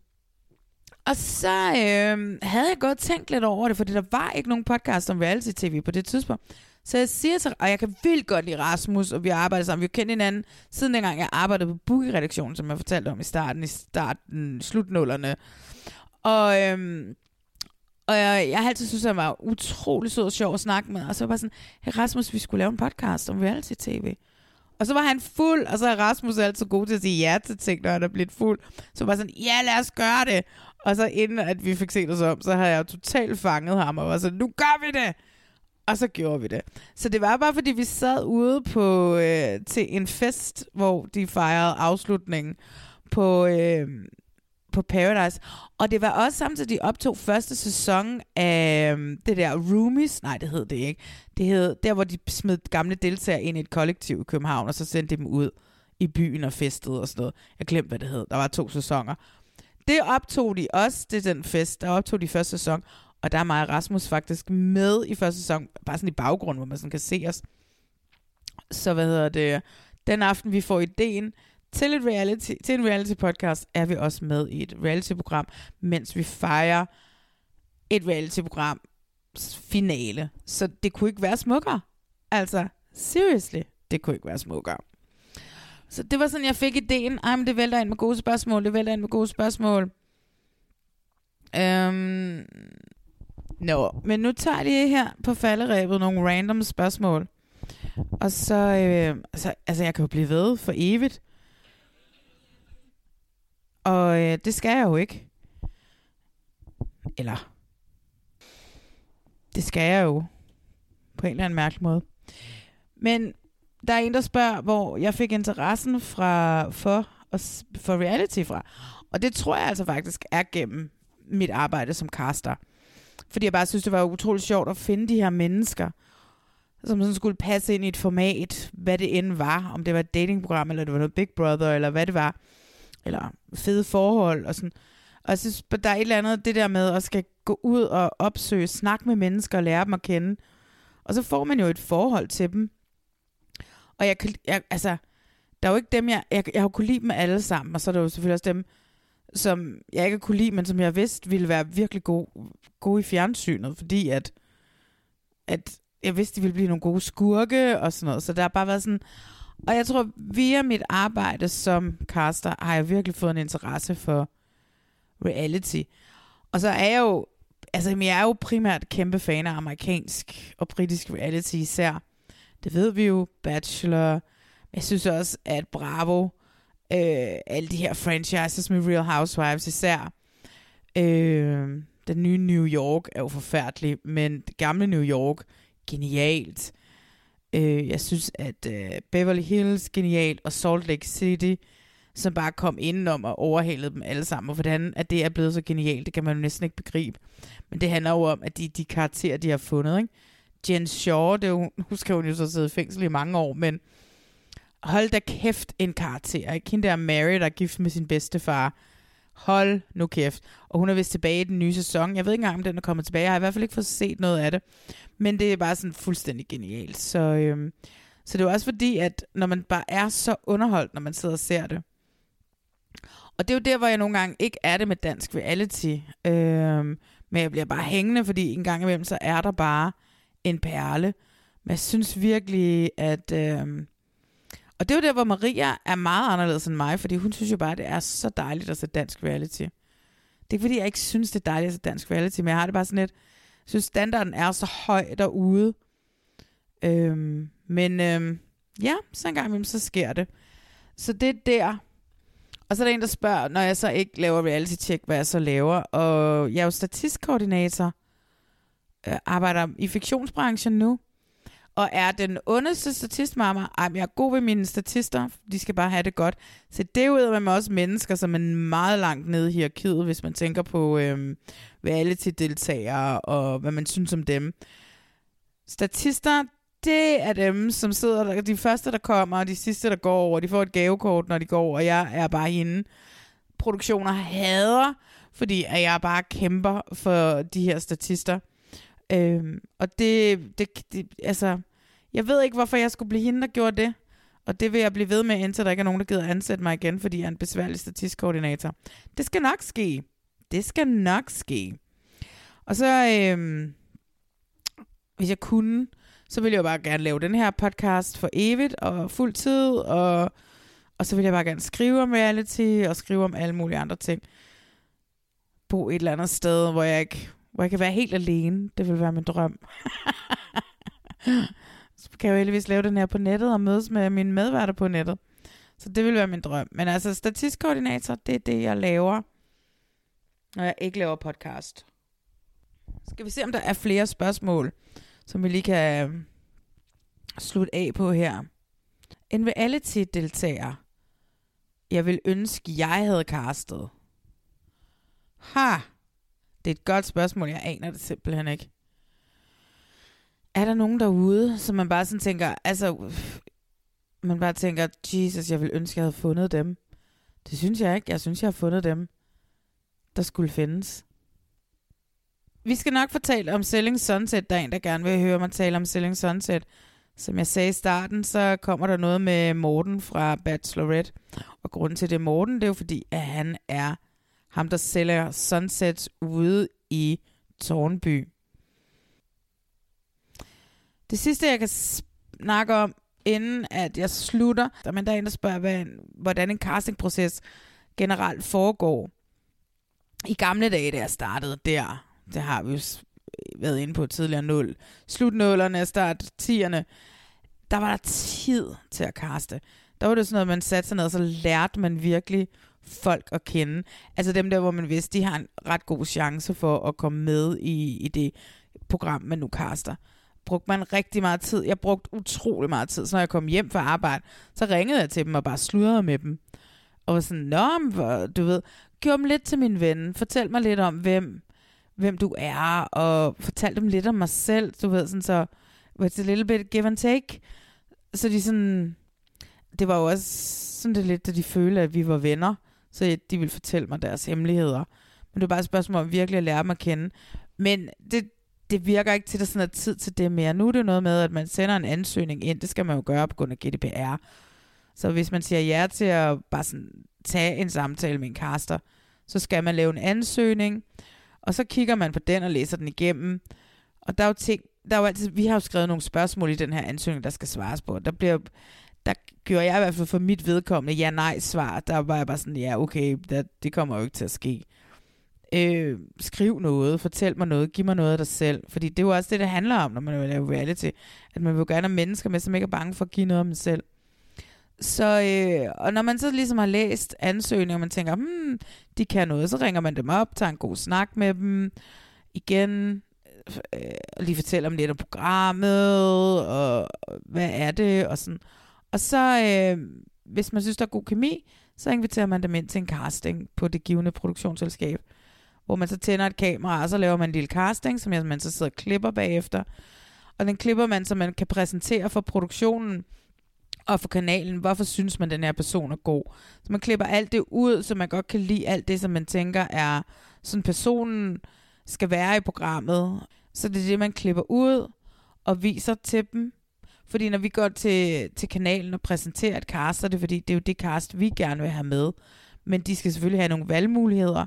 Og så øh, havde jeg godt tænkt lidt over det, fordi der var ikke nogen podcast om reality-tv på det tidspunkt. Så jeg siger til, og jeg kan vildt godt lide Rasmus, og vi har arbejdet sammen. Vi har kendt hinanden siden dengang, jeg arbejdede på Bookie-redaktionen, som jeg fortalte om i starten, i starten, slutnullerne. Og, øhm, og jeg, jeg har altid synes, han var utrolig sød og sjov at snakke med. Og så var jeg bare sådan, hey Rasmus, vi skulle lave en podcast om reality-tv. Og så var han fuld, og så er Rasmus altid god til at sige ja til ting, når han er blevet fuld. Så var sådan, ja, lad os gøre det. Og så inden at vi fik set os om, så havde jeg totalt fanget ham, og var sådan, nu gør vi det! Og så gjorde vi det. Så det var bare, fordi vi sad ude på øh, til en fest, hvor de fejrede afslutningen på, øh, på Paradise. Og det var også samtidig, de optog første sæson af øh, det der Roomies. Nej, det hed det ikke. Det hed der, hvor de smed gamle deltagere ind i et kollektiv i København, og så sendte de dem ud i byen og festede og sådan noget. Jeg glemte, hvad det hed. Der var to sæsoner. Det optog de også, det den fest. Der optog de første sæson. Og der er mig og Rasmus faktisk med i første sæson, bare sådan i baggrunden, hvor man sådan kan se os. Så hvad hedder det? Den aften, vi får ideen til, et reality, til en reality podcast, er vi også med i et reality program, mens vi fejrer et reality program finale. Så det kunne ikke være smukkere. Altså, seriously, det kunne ikke være smukkere. Så det var sådan, jeg fik ideen. Ej, men det vælter ind med gode spørgsmål. Det vælter ind med gode spørgsmål. Øhm, Nå, men nu tager de her på falderæbet nogle random spørgsmål. Og så, øh, så altså jeg kan jo blive ved for evigt. Og øh, det skal jeg jo ikke. Eller, det skal jeg jo. På en eller anden mærkelig måde. Men der er en, der spørger, hvor jeg fik interessen fra, for, for reality fra. Og det tror jeg altså faktisk er gennem mit arbejde som caster. Fordi jeg bare synes, det var utroligt sjovt at finde de her mennesker, som sådan skulle passe ind i et format, hvad det end var. Om det var et datingprogram, eller det var noget Big Brother, eller hvad det var. Eller fede forhold og sådan. Og jeg synes, der er et eller andet, det der med at skal gå ud og opsøge, snakke med mennesker og lære dem at kende. Og så får man jo et forhold til dem. Og jeg, jeg altså, der er jo ikke dem, jeg, jeg, jeg har kunnet lide dem alle sammen, og så er der jo selvfølgelig også dem, som jeg ikke kunne lide, men som jeg vidste ville være virkelig gode, gode i fjernsynet, fordi at, at jeg vidste, de ville blive nogle gode skurke og sådan noget. Så der har bare været sådan... Og jeg tror, via mit arbejde som caster, har jeg virkelig fået en interesse for reality. Og så er jeg jo... Altså, jeg er jo primært kæmpe fan af amerikansk og britisk reality især. Det ved vi jo. Bachelor. Jeg synes også, at Bravo øh, alle de her franchises med Real Housewives især. Øh, den nye New York er jo forfærdelig, men det gamle New York, genialt. Øh, jeg synes, at øh, Beverly Hills, genialt, og Salt Lake City, som bare kom indenom og overhalede dem alle sammen. Og hvordan at det er blevet så genialt, det kan man jo næsten ikke begribe. Men det handler jo om, at de, de karakterer, de har fundet, ikke? Jen Shaw, det er jo, nu skal hun jo så sidde i fængsel i mange år, men hold da kæft en karakter. Ikke? Hende der Mary, der er gift med sin bedstefar. Hold nu kæft. Og hun er vist tilbage i den nye sæson. Jeg ved ikke engang, om den er kommet tilbage. Jeg har i hvert fald ikke fået set noget af det. Men det er bare sådan fuldstændig genialt. Så, øhm, så det er også fordi, at når man bare er så underholdt, når man sidder og ser det. Og det er jo der, hvor jeg nogle gange ikke er det med dansk reality. Øhm, men jeg bliver bare hængende, fordi en gang imellem, så er der bare en perle. Men jeg synes virkelig, at... Øhm, og det er jo der, hvor Maria er meget anderledes end mig, fordi hun synes jo bare, at det er så dejligt at se dansk reality. Det er ikke, fordi jeg ikke synes, det er dejligt at se dansk reality, men jeg har det bare sådan lidt, jeg synes, standarden er så høj derude. Øhm, men øhm, ja, så en gang imellem, så sker det. Så det er der. Og så er der en, der spørger, når jeg så ikke laver reality check, hvad jeg så laver. Og jeg er jo statistkoordinator, øh, arbejder i fiktionsbranchen nu og er den ondeste statistmamma. Ej, jeg er god ved mine statister. De skal bare have det godt. Så det er med også mennesker, som er meget langt nede i hierarkiet, hvis man tænker på øh, reality-deltagere og hvad man synes om dem. Statister, det er dem, som sidder der, de første, der kommer, og de sidste, der går over. De får et gavekort, når de går, og jeg er bare hende. Produktioner hader, fordi at jeg bare kæmper for de her statister. Øhm, og det, det, det, altså, jeg ved ikke, hvorfor jeg skulle blive hende, der gjorde det. Og det vil jeg blive ved med, indtil der ikke er nogen, der gider ansætte mig igen, fordi jeg er en besværlig statistkoordinator. Det skal nok ske. det skal nok ske. Og så, øhm, hvis jeg kunne, så ville jeg bare gerne lave den her podcast for evigt og fuld tid, og, og så ville jeg bare gerne skrive om reality og skrive om alle mulige andre ting. Bo et eller andet sted, hvor jeg ikke hvor jeg kan være helt alene. Det vil være min drøm. så kan jeg jo heldigvis lave den her på nettet og mødes med mine medværter på nettet. Så det vil være min drøm. Men altså, statistkoordinator, det er det, jeg laver, når jeg ikke laver podcast. Skal vi se, om der er flere spørgsmål, som vi lige kan øhm, slutte af på her. En reality-deltager, jeg vil ønske, jeg havde castet. Ha! Det er et godt spørgsmål, jeg aner det simpelthen ikke. Er der nogen derude, som man bare sådan tænker, altså, man bare tænker, Jesus, jeg vil ønske, jeg havde fundet dem. Det synes jeg ikke. Jeg synes, jeg har fundet dem, der skulle findes. Vi skal nok fortælle om Selling Sunset. Der er en, der gerne vil høre mig tale om Selling Sunset. Som jeg sagde i starten, så kommer der noget med Morten fra Bachelorette. Og grunden til det Morten, det er jo fordi, at han er ham, der sælger Sunset ude i Tornby. Det sidste, jeg kan snakke om, inden at jeg slutter, der er der en, der spørger, hvad, hvordan en castingproces generelt foregår. I gamle dage, da jeg startede der, det har vi jo været inde på tidligere, nul. Slutnullerne, start 10'erne, der var der tid til at kaste. Der var det sådan noget, man satte sig ned, og så lærte man virkelig folk at kende. Altså dem der, hvor man vidste, de har en ret god chance for at komme med i, i det program, man nu kaster. Brugte man rigtig meget tid. Jeg brugte utrolig meget tid. Så når jeg kom hjem fra arbejde, så ringede jeg til dem og bare sludrede med dem. Og var sådan, nå, du ved, gjorde dem lidt til min ven. Fortæl mig lidt om, hvem, hvem du er, og fortæl dem lidt om mig selv, du ved, sådan så, it's a little bit give and take. Så de sådan, det var jo også sådan det lidt, at de følte, at vi var venner så de vil fortælle mig deres hemmeligheder. Men det var bare et spørgsmål om virkelig at lære dem at kende. Men det, det virker ikke til, at der sådan er tid til det mere. Nu er det noget med, at man sender en ansøgning ind. Det skal man jo gøre på grund af GDPR. Så hvis man siger ja til at bare sådan tage en samtale med en caster, så skal man lave en ansøgning, og så kigger man på den og læser den igennem. Og der er jo ting, der er jo altid, vi har jo skrevet nogle spørgsmål i den her ansøgning, der skal svares på. Der bliver der gjorde jeg i hvert fald for mit vedkommende ja-nej-svar. Der var jeg bare sådan, ja, okay, det, det kommer jo ikke til at ske. Øh, skriv noget, fortæl mig noget, giv mig noget af dig selv. Fordi det er jo også det, det handler om, når man vil lave reality. At man vil gerne have mennesker med, som ikke er bange for at give noget om sig selv. Så, øh, og når man så ligesom har læst ansøgninger, og man tænker, hmm, de kan noget, så ringer man dem op, tager en god snak med dem, igen, øh, lige fortæller om lidt om programmet, og hvad er det, og sådan. Og så, øh, hvis man synes, der er god kemi, så inviterer man dem ind til en casting på det givende produktionsselskab, hvor man så tænder et kamera, og så laver man en lille casting, som man så sidder og klipper bagefter. Og den klipper man, så man kan præsentere for produktionen og for kanalen, hvorfor synes man, den her person er god. Så man klipper alt det ud, så man godt kan lide alt det, som man tænker er, sådan personen skal være i programmet. Så det er det, man klipper ud og viser til dem. Fordi når vi går til, til kanalen og præsenterer et cast, så er det fordi, det er jo det cast, vi gerne vil have med. Men de skal selvfølgelig have nogle valgmuligheder.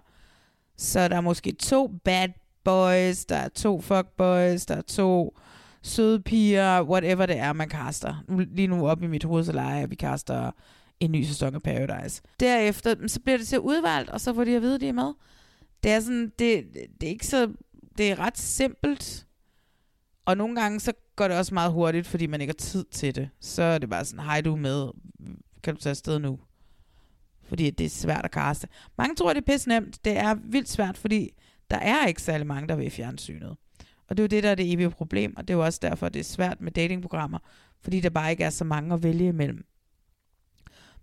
Så der er måske to bad boys, der er to fuck boys, der er to søde piger, whatever det er, man kaster. Lige nu op i mit hoved, så leger vi kaster en ny sæson af Paradise. Derefter, så bliver det til udvalgt, og så får de at vide, at de er med. Det er sådan, det, det er ikke så, det er ret simpelt. Og nogle gange, så går det også meget hurtigt, fordi man ikke har tid til det. Så er det bare sådan, hej du er med, kan du tage afsted nu? Fordi det er svært at kaste. Mange tror, det er pisse nemt. Det er vildt svært, fordi der er ikke særlig mange, der vil i fjernsynet. Og det er jo det, der er det evige problem, og det er jo også derfor, det er svært med datingprogrammer, fordi der bare ikke er så mange at vælge imellem.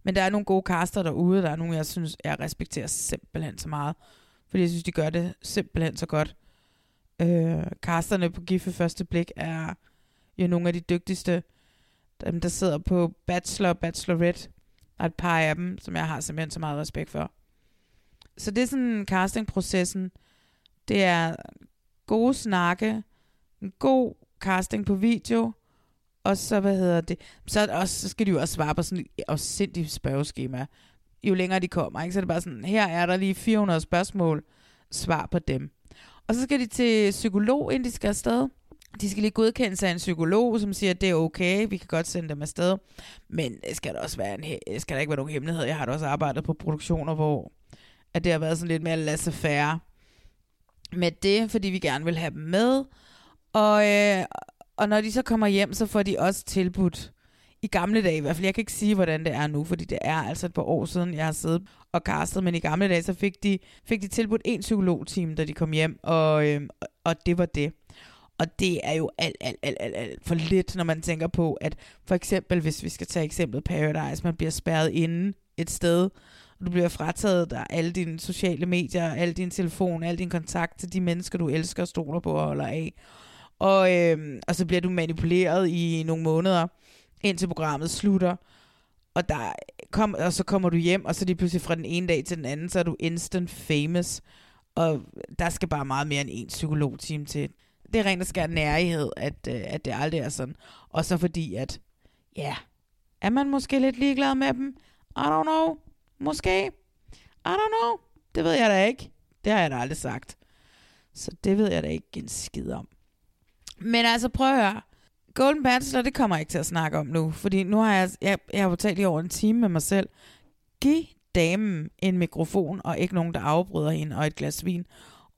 Men der er nogle gode kaster derude, der er nogle, jeg synes, jeg respekterer simpelthen så meget, fordi jeg synes, de gør det simpelthen så godt. Øh, kasterne på Giffe Første Blik er jo nogle af de dygtigste, dem der sidder på Bachelor og Bachelorette og et par af dem, som jeg har simpelthen så meget respekt for. Så det er sådan castingprocessen. Det er gode snakke, en god casting på video, og så, hvad hedder det, så, også, så skal de jo også svare på sådan et afsindigt spørgeskema. Jo længere de kommer, ikke? så er det bare sådan, her er der lige 400 spørgsmål, svar på dem. Og så skal de til psykolog, inden de skal afsted. De skal lige godkendes af en psykolog, som siger, at det er okay, vi kan godt sende dem afsted. Men øh, skal der også være en, øh, skal der ikke være nogen hemmelighed? Jeg har da også arbejdet på produktioner, hvor at det har været sådan lidt mere lasse færre med det, fordi vi gerne vil have dem med. Og, øh, og når de så kommer hjem, så får de også tilbudt i gamle dage i hvert fald. Jeg kan ikke sige, hvordan det er nu, fordi det er altså et par år siden, jeg har siddet og castet, men i gamle dage, så fik de, fik de tilbudt en psykologteam, da de kom hjem, og, øh, og det var det. Og det er jo alt, alt, alt, alt, alt for lidt, når man tænker på, at for eksempel, hvis vi skal tage eksemplet Paradise, man bliver spærret inde et sted, og du bliver frataget der alle dine sociale medier, alle din telefon, al din kontakt til de mennesker, du elsker og stoler på og holder af. Og, øh, og så bliver du manipuleret i nogle måneder, indtil programmet slutter. Og, der kom, og så kommer du hjem, og så lige pludselig fra den ene dag til den anden, så er du instant famous. Og der skal bare meget mere end en psykologteam til. Det er rent og skær nærighed, at, øh, at det aldrig er sådan. Og så fordi, at ja, yeah, er man måske lidt ligeglad med dem? I don't know. Måske. I don't know. Det ved jeg da ikke. Det har jeg da aldrig sagt. Så det ved jeg da ikke en skid om. Men altså, prøv at høre. Golden Bachelor, det kommer jeg ikke til at snakke om nu, fordi nu har jeg, jeg, jeg har talt i over en time med mig selv. Giv damen en mikrofon, og ikke nogen, der afbryder hende, og et glas vin.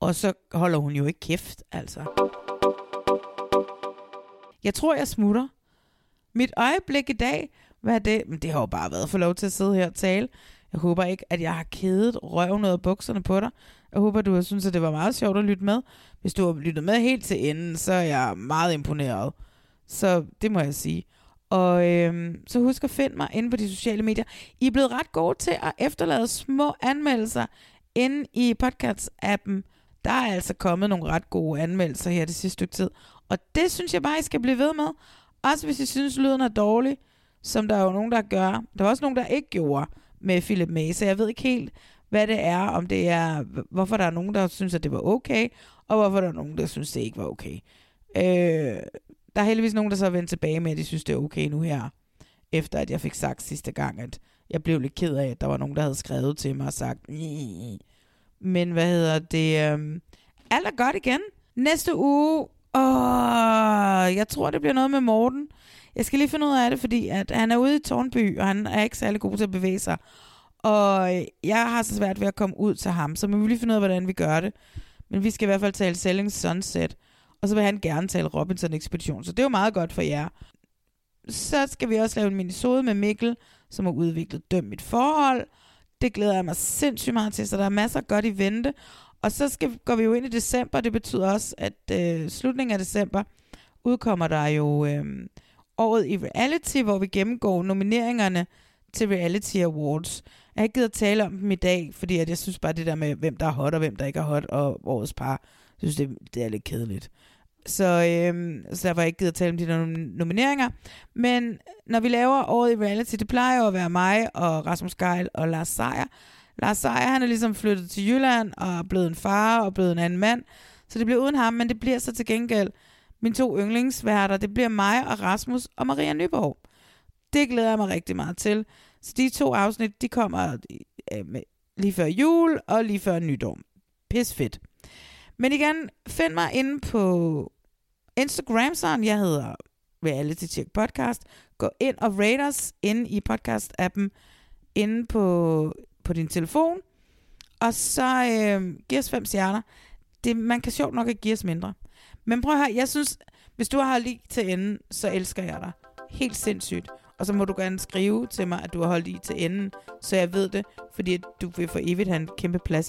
Og så holder hun jo ikke kæft, altså. Jeg tror, jeg smutter. Mit øjeblik i dag, hvad er det? Men det har jo bare været for lov til at sidde her og tale. Jeg håber ikke, at jeg har kædet røven ud af bukserne på dig. Jeg håber, du har syntes, at det var meget sjovt at lytte med. Hvis du har lyttet med helt til enden, så er jeg meget imponeret. Så det må jeg sige. Og øhm, så husk at finde mig inde på de sociale medier. I er blevet ret gode til at efterlade små anmeldelser inde i podcast-appen. Der er altså kommet nogle ret gode anmeldelser her det sidste stykke tid. Og det synes jeg bare, I skal blive ved med. Også hvis I synes, lyden er dårlig, som der er jo nogen, der gør. Der var også nogen, der ikke gjorde med Philip May, så jeg ved ikke helt, hvad det er, om det er, hvorfor der er nogen, der synes, at det var okay, og hvorfor der er nogen, der synes, det ikke var okay. Øh, der er heldigvis nogen, der så er vendt tilbage med, at de synes, det er okay nu her, efter at jeg fik sagt sidste gang, at jeg blev lidt ked af, at der var nogen, der havde skrevet til mig og sagt, Nye. men hvad hedder det, øh, alt er godt igen. Næste uge, åh, jeg tror, det bliver noget med Morten. Jeg skal lige finde ud af det, fordi at han er ude i Tornby, og han er ikke særlig god til at bevæge sig. Og jeg har så svært ved at komme ud til ham, så vi lige finde ud af, hvordan vi gør det. Men vi skal i hvert fald tale Selling Sunset, og så vil han gerne tale Robinson Expedition, så det er jo meget godt for jer. Så skal vi også lave en minisode med Mikkel, som har udviklet Døm mit forhold. Det glæder jeg mig sindssygt meget til, så der er masser af godt i vente. Og så skal, går vi jo ind i december, det betyder også, at øh, slutningen af december udkommer der jo øh, året i reality, hvor vi gennemgår nomineringerne til Reality Awards. Jeg har ikke givet at tale om dem i dag, fordi at jeg synes bare det der med, hvem der er hot og hvem der ikke er hot, og årets par, jeg synes det, det er lidt kedeligt. Så, øhm, så derfor har jeg ikke givet at tale om de der nomineringer. Men når vi laver året i reality, det plejer jo at være mig og Rasmus Geil og Lars Seier. Lars Seier, han er ligesom flyttet til Jylland og er blevet en far og blevet en anden mand. Så det bliver uden ham, men det bliver så til gengæld mine to yndlingsværter. Det bliver mig og Rasmus og Maria Nyborg. Det glæder jeg mig rigtig meget til. Så de to afsnit, de kommer øh, lige før jul og lige før nytår. Pis fedt. Men igen, find mig inde på Instagram, sådan jeg hedder Reality Check Podcast. Gå ind og rate os inde i podcast-appen inde på, på din telefon. Og så øh, giv os fem stjerner. Det, man kan sjovt nok ikke give os mindre. Men prøv her, jeg synes, hvis du har lige til enden, så elsker jeg dig. Helt sindssygt. Og så må du gerne skrive til mig, at du har holdt i til enden, så jeg ved det, fordi du vil for evigt have en kæmpe plads.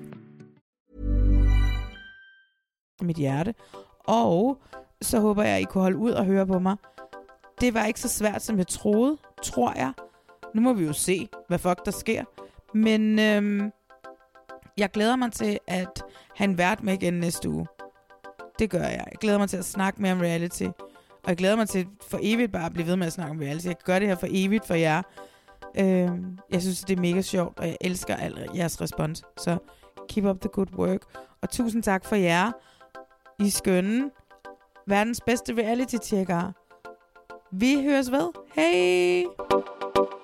Mit hjerte. Og så håber jeg, at I kunne holde ud og høre på mig. Det var ikke så svært, som jeg troede, tror jeg. Nu må vi jo se, hvad fuck der sker. Men øhm, Jeg glæder mig til at have en vært med igen næste uge. Det gør jeg. Jeg glæder mig til at snakke mere om reality. Og jeg glæder mig til for evigt bare at blive ved med at snakke om reality. Jeg kan gøre det her for evigt for jer. Øhm, jeg synes, det er mega sjovt, og jeg elsker al jeres respons. Så keep up the good work. Og tusind tak for jer. I skønne. Verdens bedste reality-tjekkere. Vi høres ved. Hej!